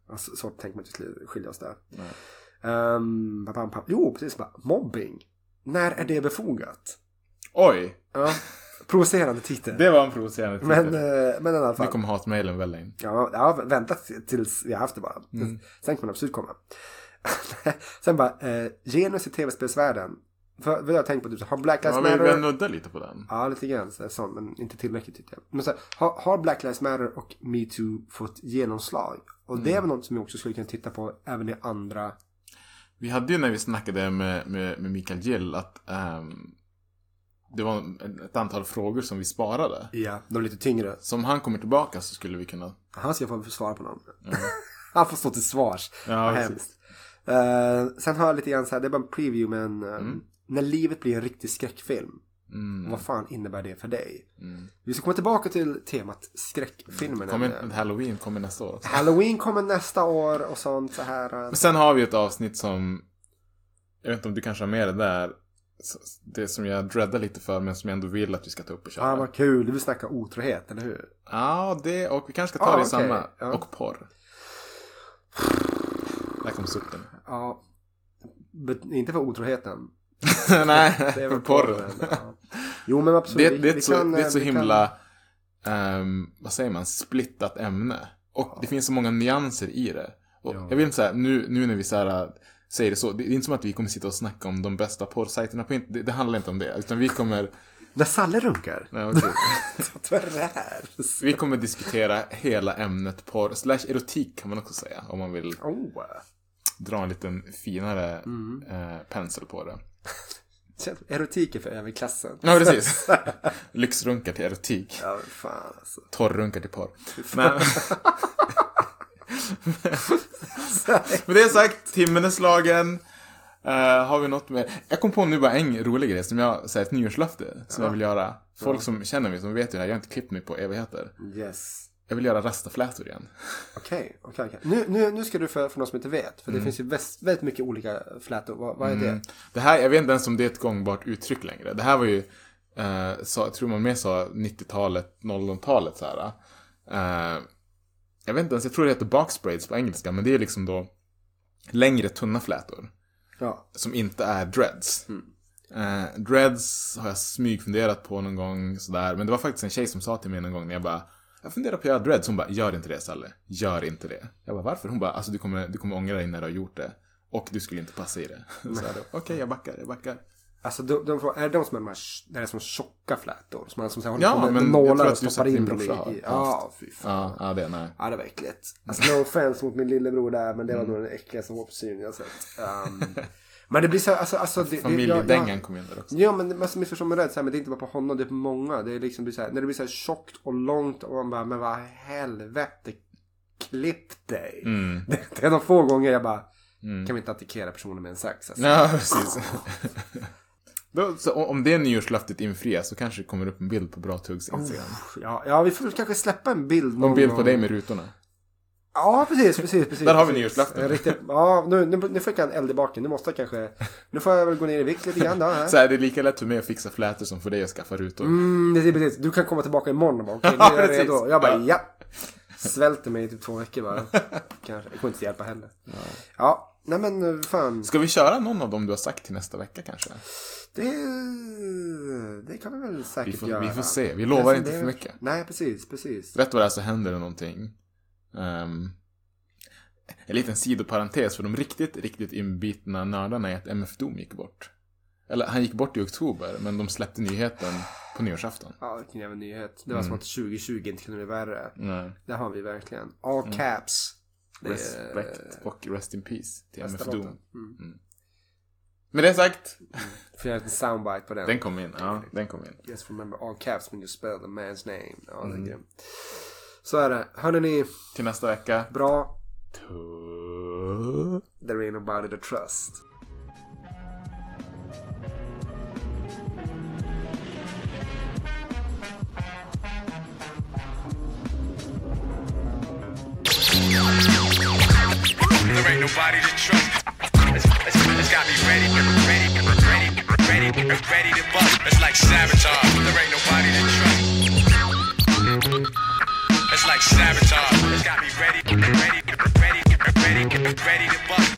Alltså, så tänker man inte skulle skilja oss där. Um. Jo, precis. Bara, mobbing. När är det befogat? Oj! Ja. Provocerande titel. Det var en provocerande titel. Men, eh, men i alla Nu fall. kommer hatmejlen välla in. Ja, ja, vänta tills vi har haft det bara. Mm. Sen kommer det absolut komma. Sen bara, eh, genus i tv-spelsvärlden. För, vad jag har tänkt på, typ, har Black Lives Ja, vi, vi Matter... nuddar lite på den. Ja, lite grann så, sånt, men inte tillräckligt tyckte jag. Men så, här, har, har Black Lives Matter och MeToo fått genomslag? Och Mm. det är väl något som vi också skulle kunna titta på även i andra... Vi hade ju när vi snackade med, med, med Mikael Gill att ehm, det var ett antal frågor som vi sparade. Ja, de lite tyngre. Så om han kommer tillbaka så skulle vi kunna... Han ska få svara på dem. Han får stå till svars. Ja, Vad hemskt. Eh, sen har jag lite grann så här, det är bara en preview men eh, Mm. när livet blir en riktig skräckfilm. Vad fan innebär det för dig? Mm. Vi ska komma tillbaka till temat skräckfilmer. Kommer, nämligen. Halloween kommer nästa år också. Halloween kommer nästa år och sånt så här. Men sen har vi ett avsnitt som... Jag vet inte om du kanske har med det där. Det som jag dreadar lite för men som jag ändå vill att vi ska ta upp och köra. Ja, vad kul. Du vill snacka otrohet, eller hur? Ja, det och vi kanske ska ta Ah, det i okej. samma. Ja. Och porr. Där kom sutten. Ja. Inte för otroheten. Nej, Det är för väl porren. Ja. Jo, men absolut. Det, det, är så, kan, det är eh, så vi kan- himla, ehm, vad säger man, splittat ämne. Och det finns så många nyanser i det. Och Ja. Jag vill inte säga, nu, nu när vi så här, äh, säger det så, det är inte som att vi kommer sitta och snacka om de bästa porrsajterna på internet. Det, det handlar inte om det. Utan vi kommer, När Salle runkar. nej, okej. Tvärr. vi kommer diskutera hela ämnet porr, slash erotik kan man också säga. Om man vill Oh. dra en liten finare Mm. eh, pensel på det. Erotik är för överklassen. Ja, precis. Lyxrunkar till erotik. Ja, fan alltså. Torrrunkar till porr. Men... Med det sagt, timmen är slagen. Eh, har vi något mer? Jag kom på nu bara en rolig grej som jag, så här, ett nyårslöfte som jag vill göra. Folk som känner mig, som vet ju det här, jag har inte klippt mig på evigheter. Yes. Jag vill göra rastaflätor igen. Okej, okej, okej. Nu, nu, nu ska du för, för någon som inte vet. För det finns ju väst, väldigt mycket olika flätor. Vad, vad är det? Det här, jag vet inte ens om det är ett gångbart uttryck längre. Det här var ju, eh, så, jag tror man mer sa 90-talet, 00-talet så här. Eh, jag vet inte ens, jag tror det heter boxbraids på engelska, men det är liksom då längre tunna flätor. Ja. Som inte är dreads. Eh, dreads har jag smygfunderat på någon gång sådär. Men det var faktiskt en tjej som sa till mig någon gång när jag bara jag funderar på att göra dreads. Hon bara, gör inte det Salle. Gör inte det. Jag bara, varför? Hon bara, alltså du kommer, du kommer ångra dig när du har gjort det. Och du skulle inte passa i det. Så jag då, Okej, jag backar, jag backar. Alltså, de, de, är det de som är de här, det är som tjocka flätor? Som man som så här, Ja, håller på med nålar och stoppar in dem i. ja, fy fan. Ja, ja det är nej. Ja, det var äckligt. Alltså, no offense mot min lillebror där, men det Mm. var nog den äckligaste hårfrisyren jag sett. Um, men det blir så alltså, alltså det, det, Familjedängan jag- kom in där också. Ja men det- man missförstår mig rätt, så här, men det är inte bara på honom, det är på många. Det är liksom blir så här, när det blir så här tjockt och långt och man bara, men vad helvete, klipp dig. Mm. Det, det är de få gånger jag bara, kan vi inte attackera personen med en sax? Alltså. Ja, precis. Så om det nyårslöftet infrias så kanske det kommer upp en bild på Bra Tuggs Instagram. Ja, ja, vi får kanske släppa en bild. Någon någon bild på dig med rutorna. Ja, precis, precis, precis. Där har vi nyårslöften. En Riktigt, ja, nu, nu, nu fick jag en eld i baken. Nu måste jag kanske, nu får jag väl gå ner i vikt lite grann då. Här. Så här, det är lika lätt för mig att fixa flätor som för dig att skaffa rutor. Mm, precis, precis. Du kan komma tillbaka imorgon och bara, okej, Ja, nu är jag redo. Jag bara, Ja. ja. Svälter mig i typ två veckor bara. Kanske. Det kommer inte hjälpa heller. Ja, nej men fan. Ska vi köra någon av dem du har sagt till nästa vecka kanske? Det, det kan vi väl säkert Vi får, göra. vi får se. Vi lovar Jag inte för mycket. Nej, precis, precis. Rätt vad det är så händer det någonting. Ehm, en liten sidoparentes för de riktigt, riktigt inbitna nördarna är att MF Doom gick bort. Eller han gick bort i oktober, men de släppte nyheten på nyårsafton. Ja, vilken jävla nyhet. Det var som att 2020 inte kunde bli värre. Nej. Det har vi verkligen. All caps. Det är- Respect och rest in peace till MF Doom. låten. Mm. Med det sagt, Får jag en soundbite på den. den kom in. Ja, den kom in. Just remember all caps when you spell the man's name. Ja, Mm. det är grymt. Så är det. Hörrni ni, Till nästa vecka. bra. There ain't nobody to trust. There ain't nobody to trust. It's, it's, it's gotta be ready, ready, ready, ready, ready to bust. It's like sabotage. There ain't nobody to trust. like sabotage. It's got me ready, ready, ready, ready, ready, ready to bust.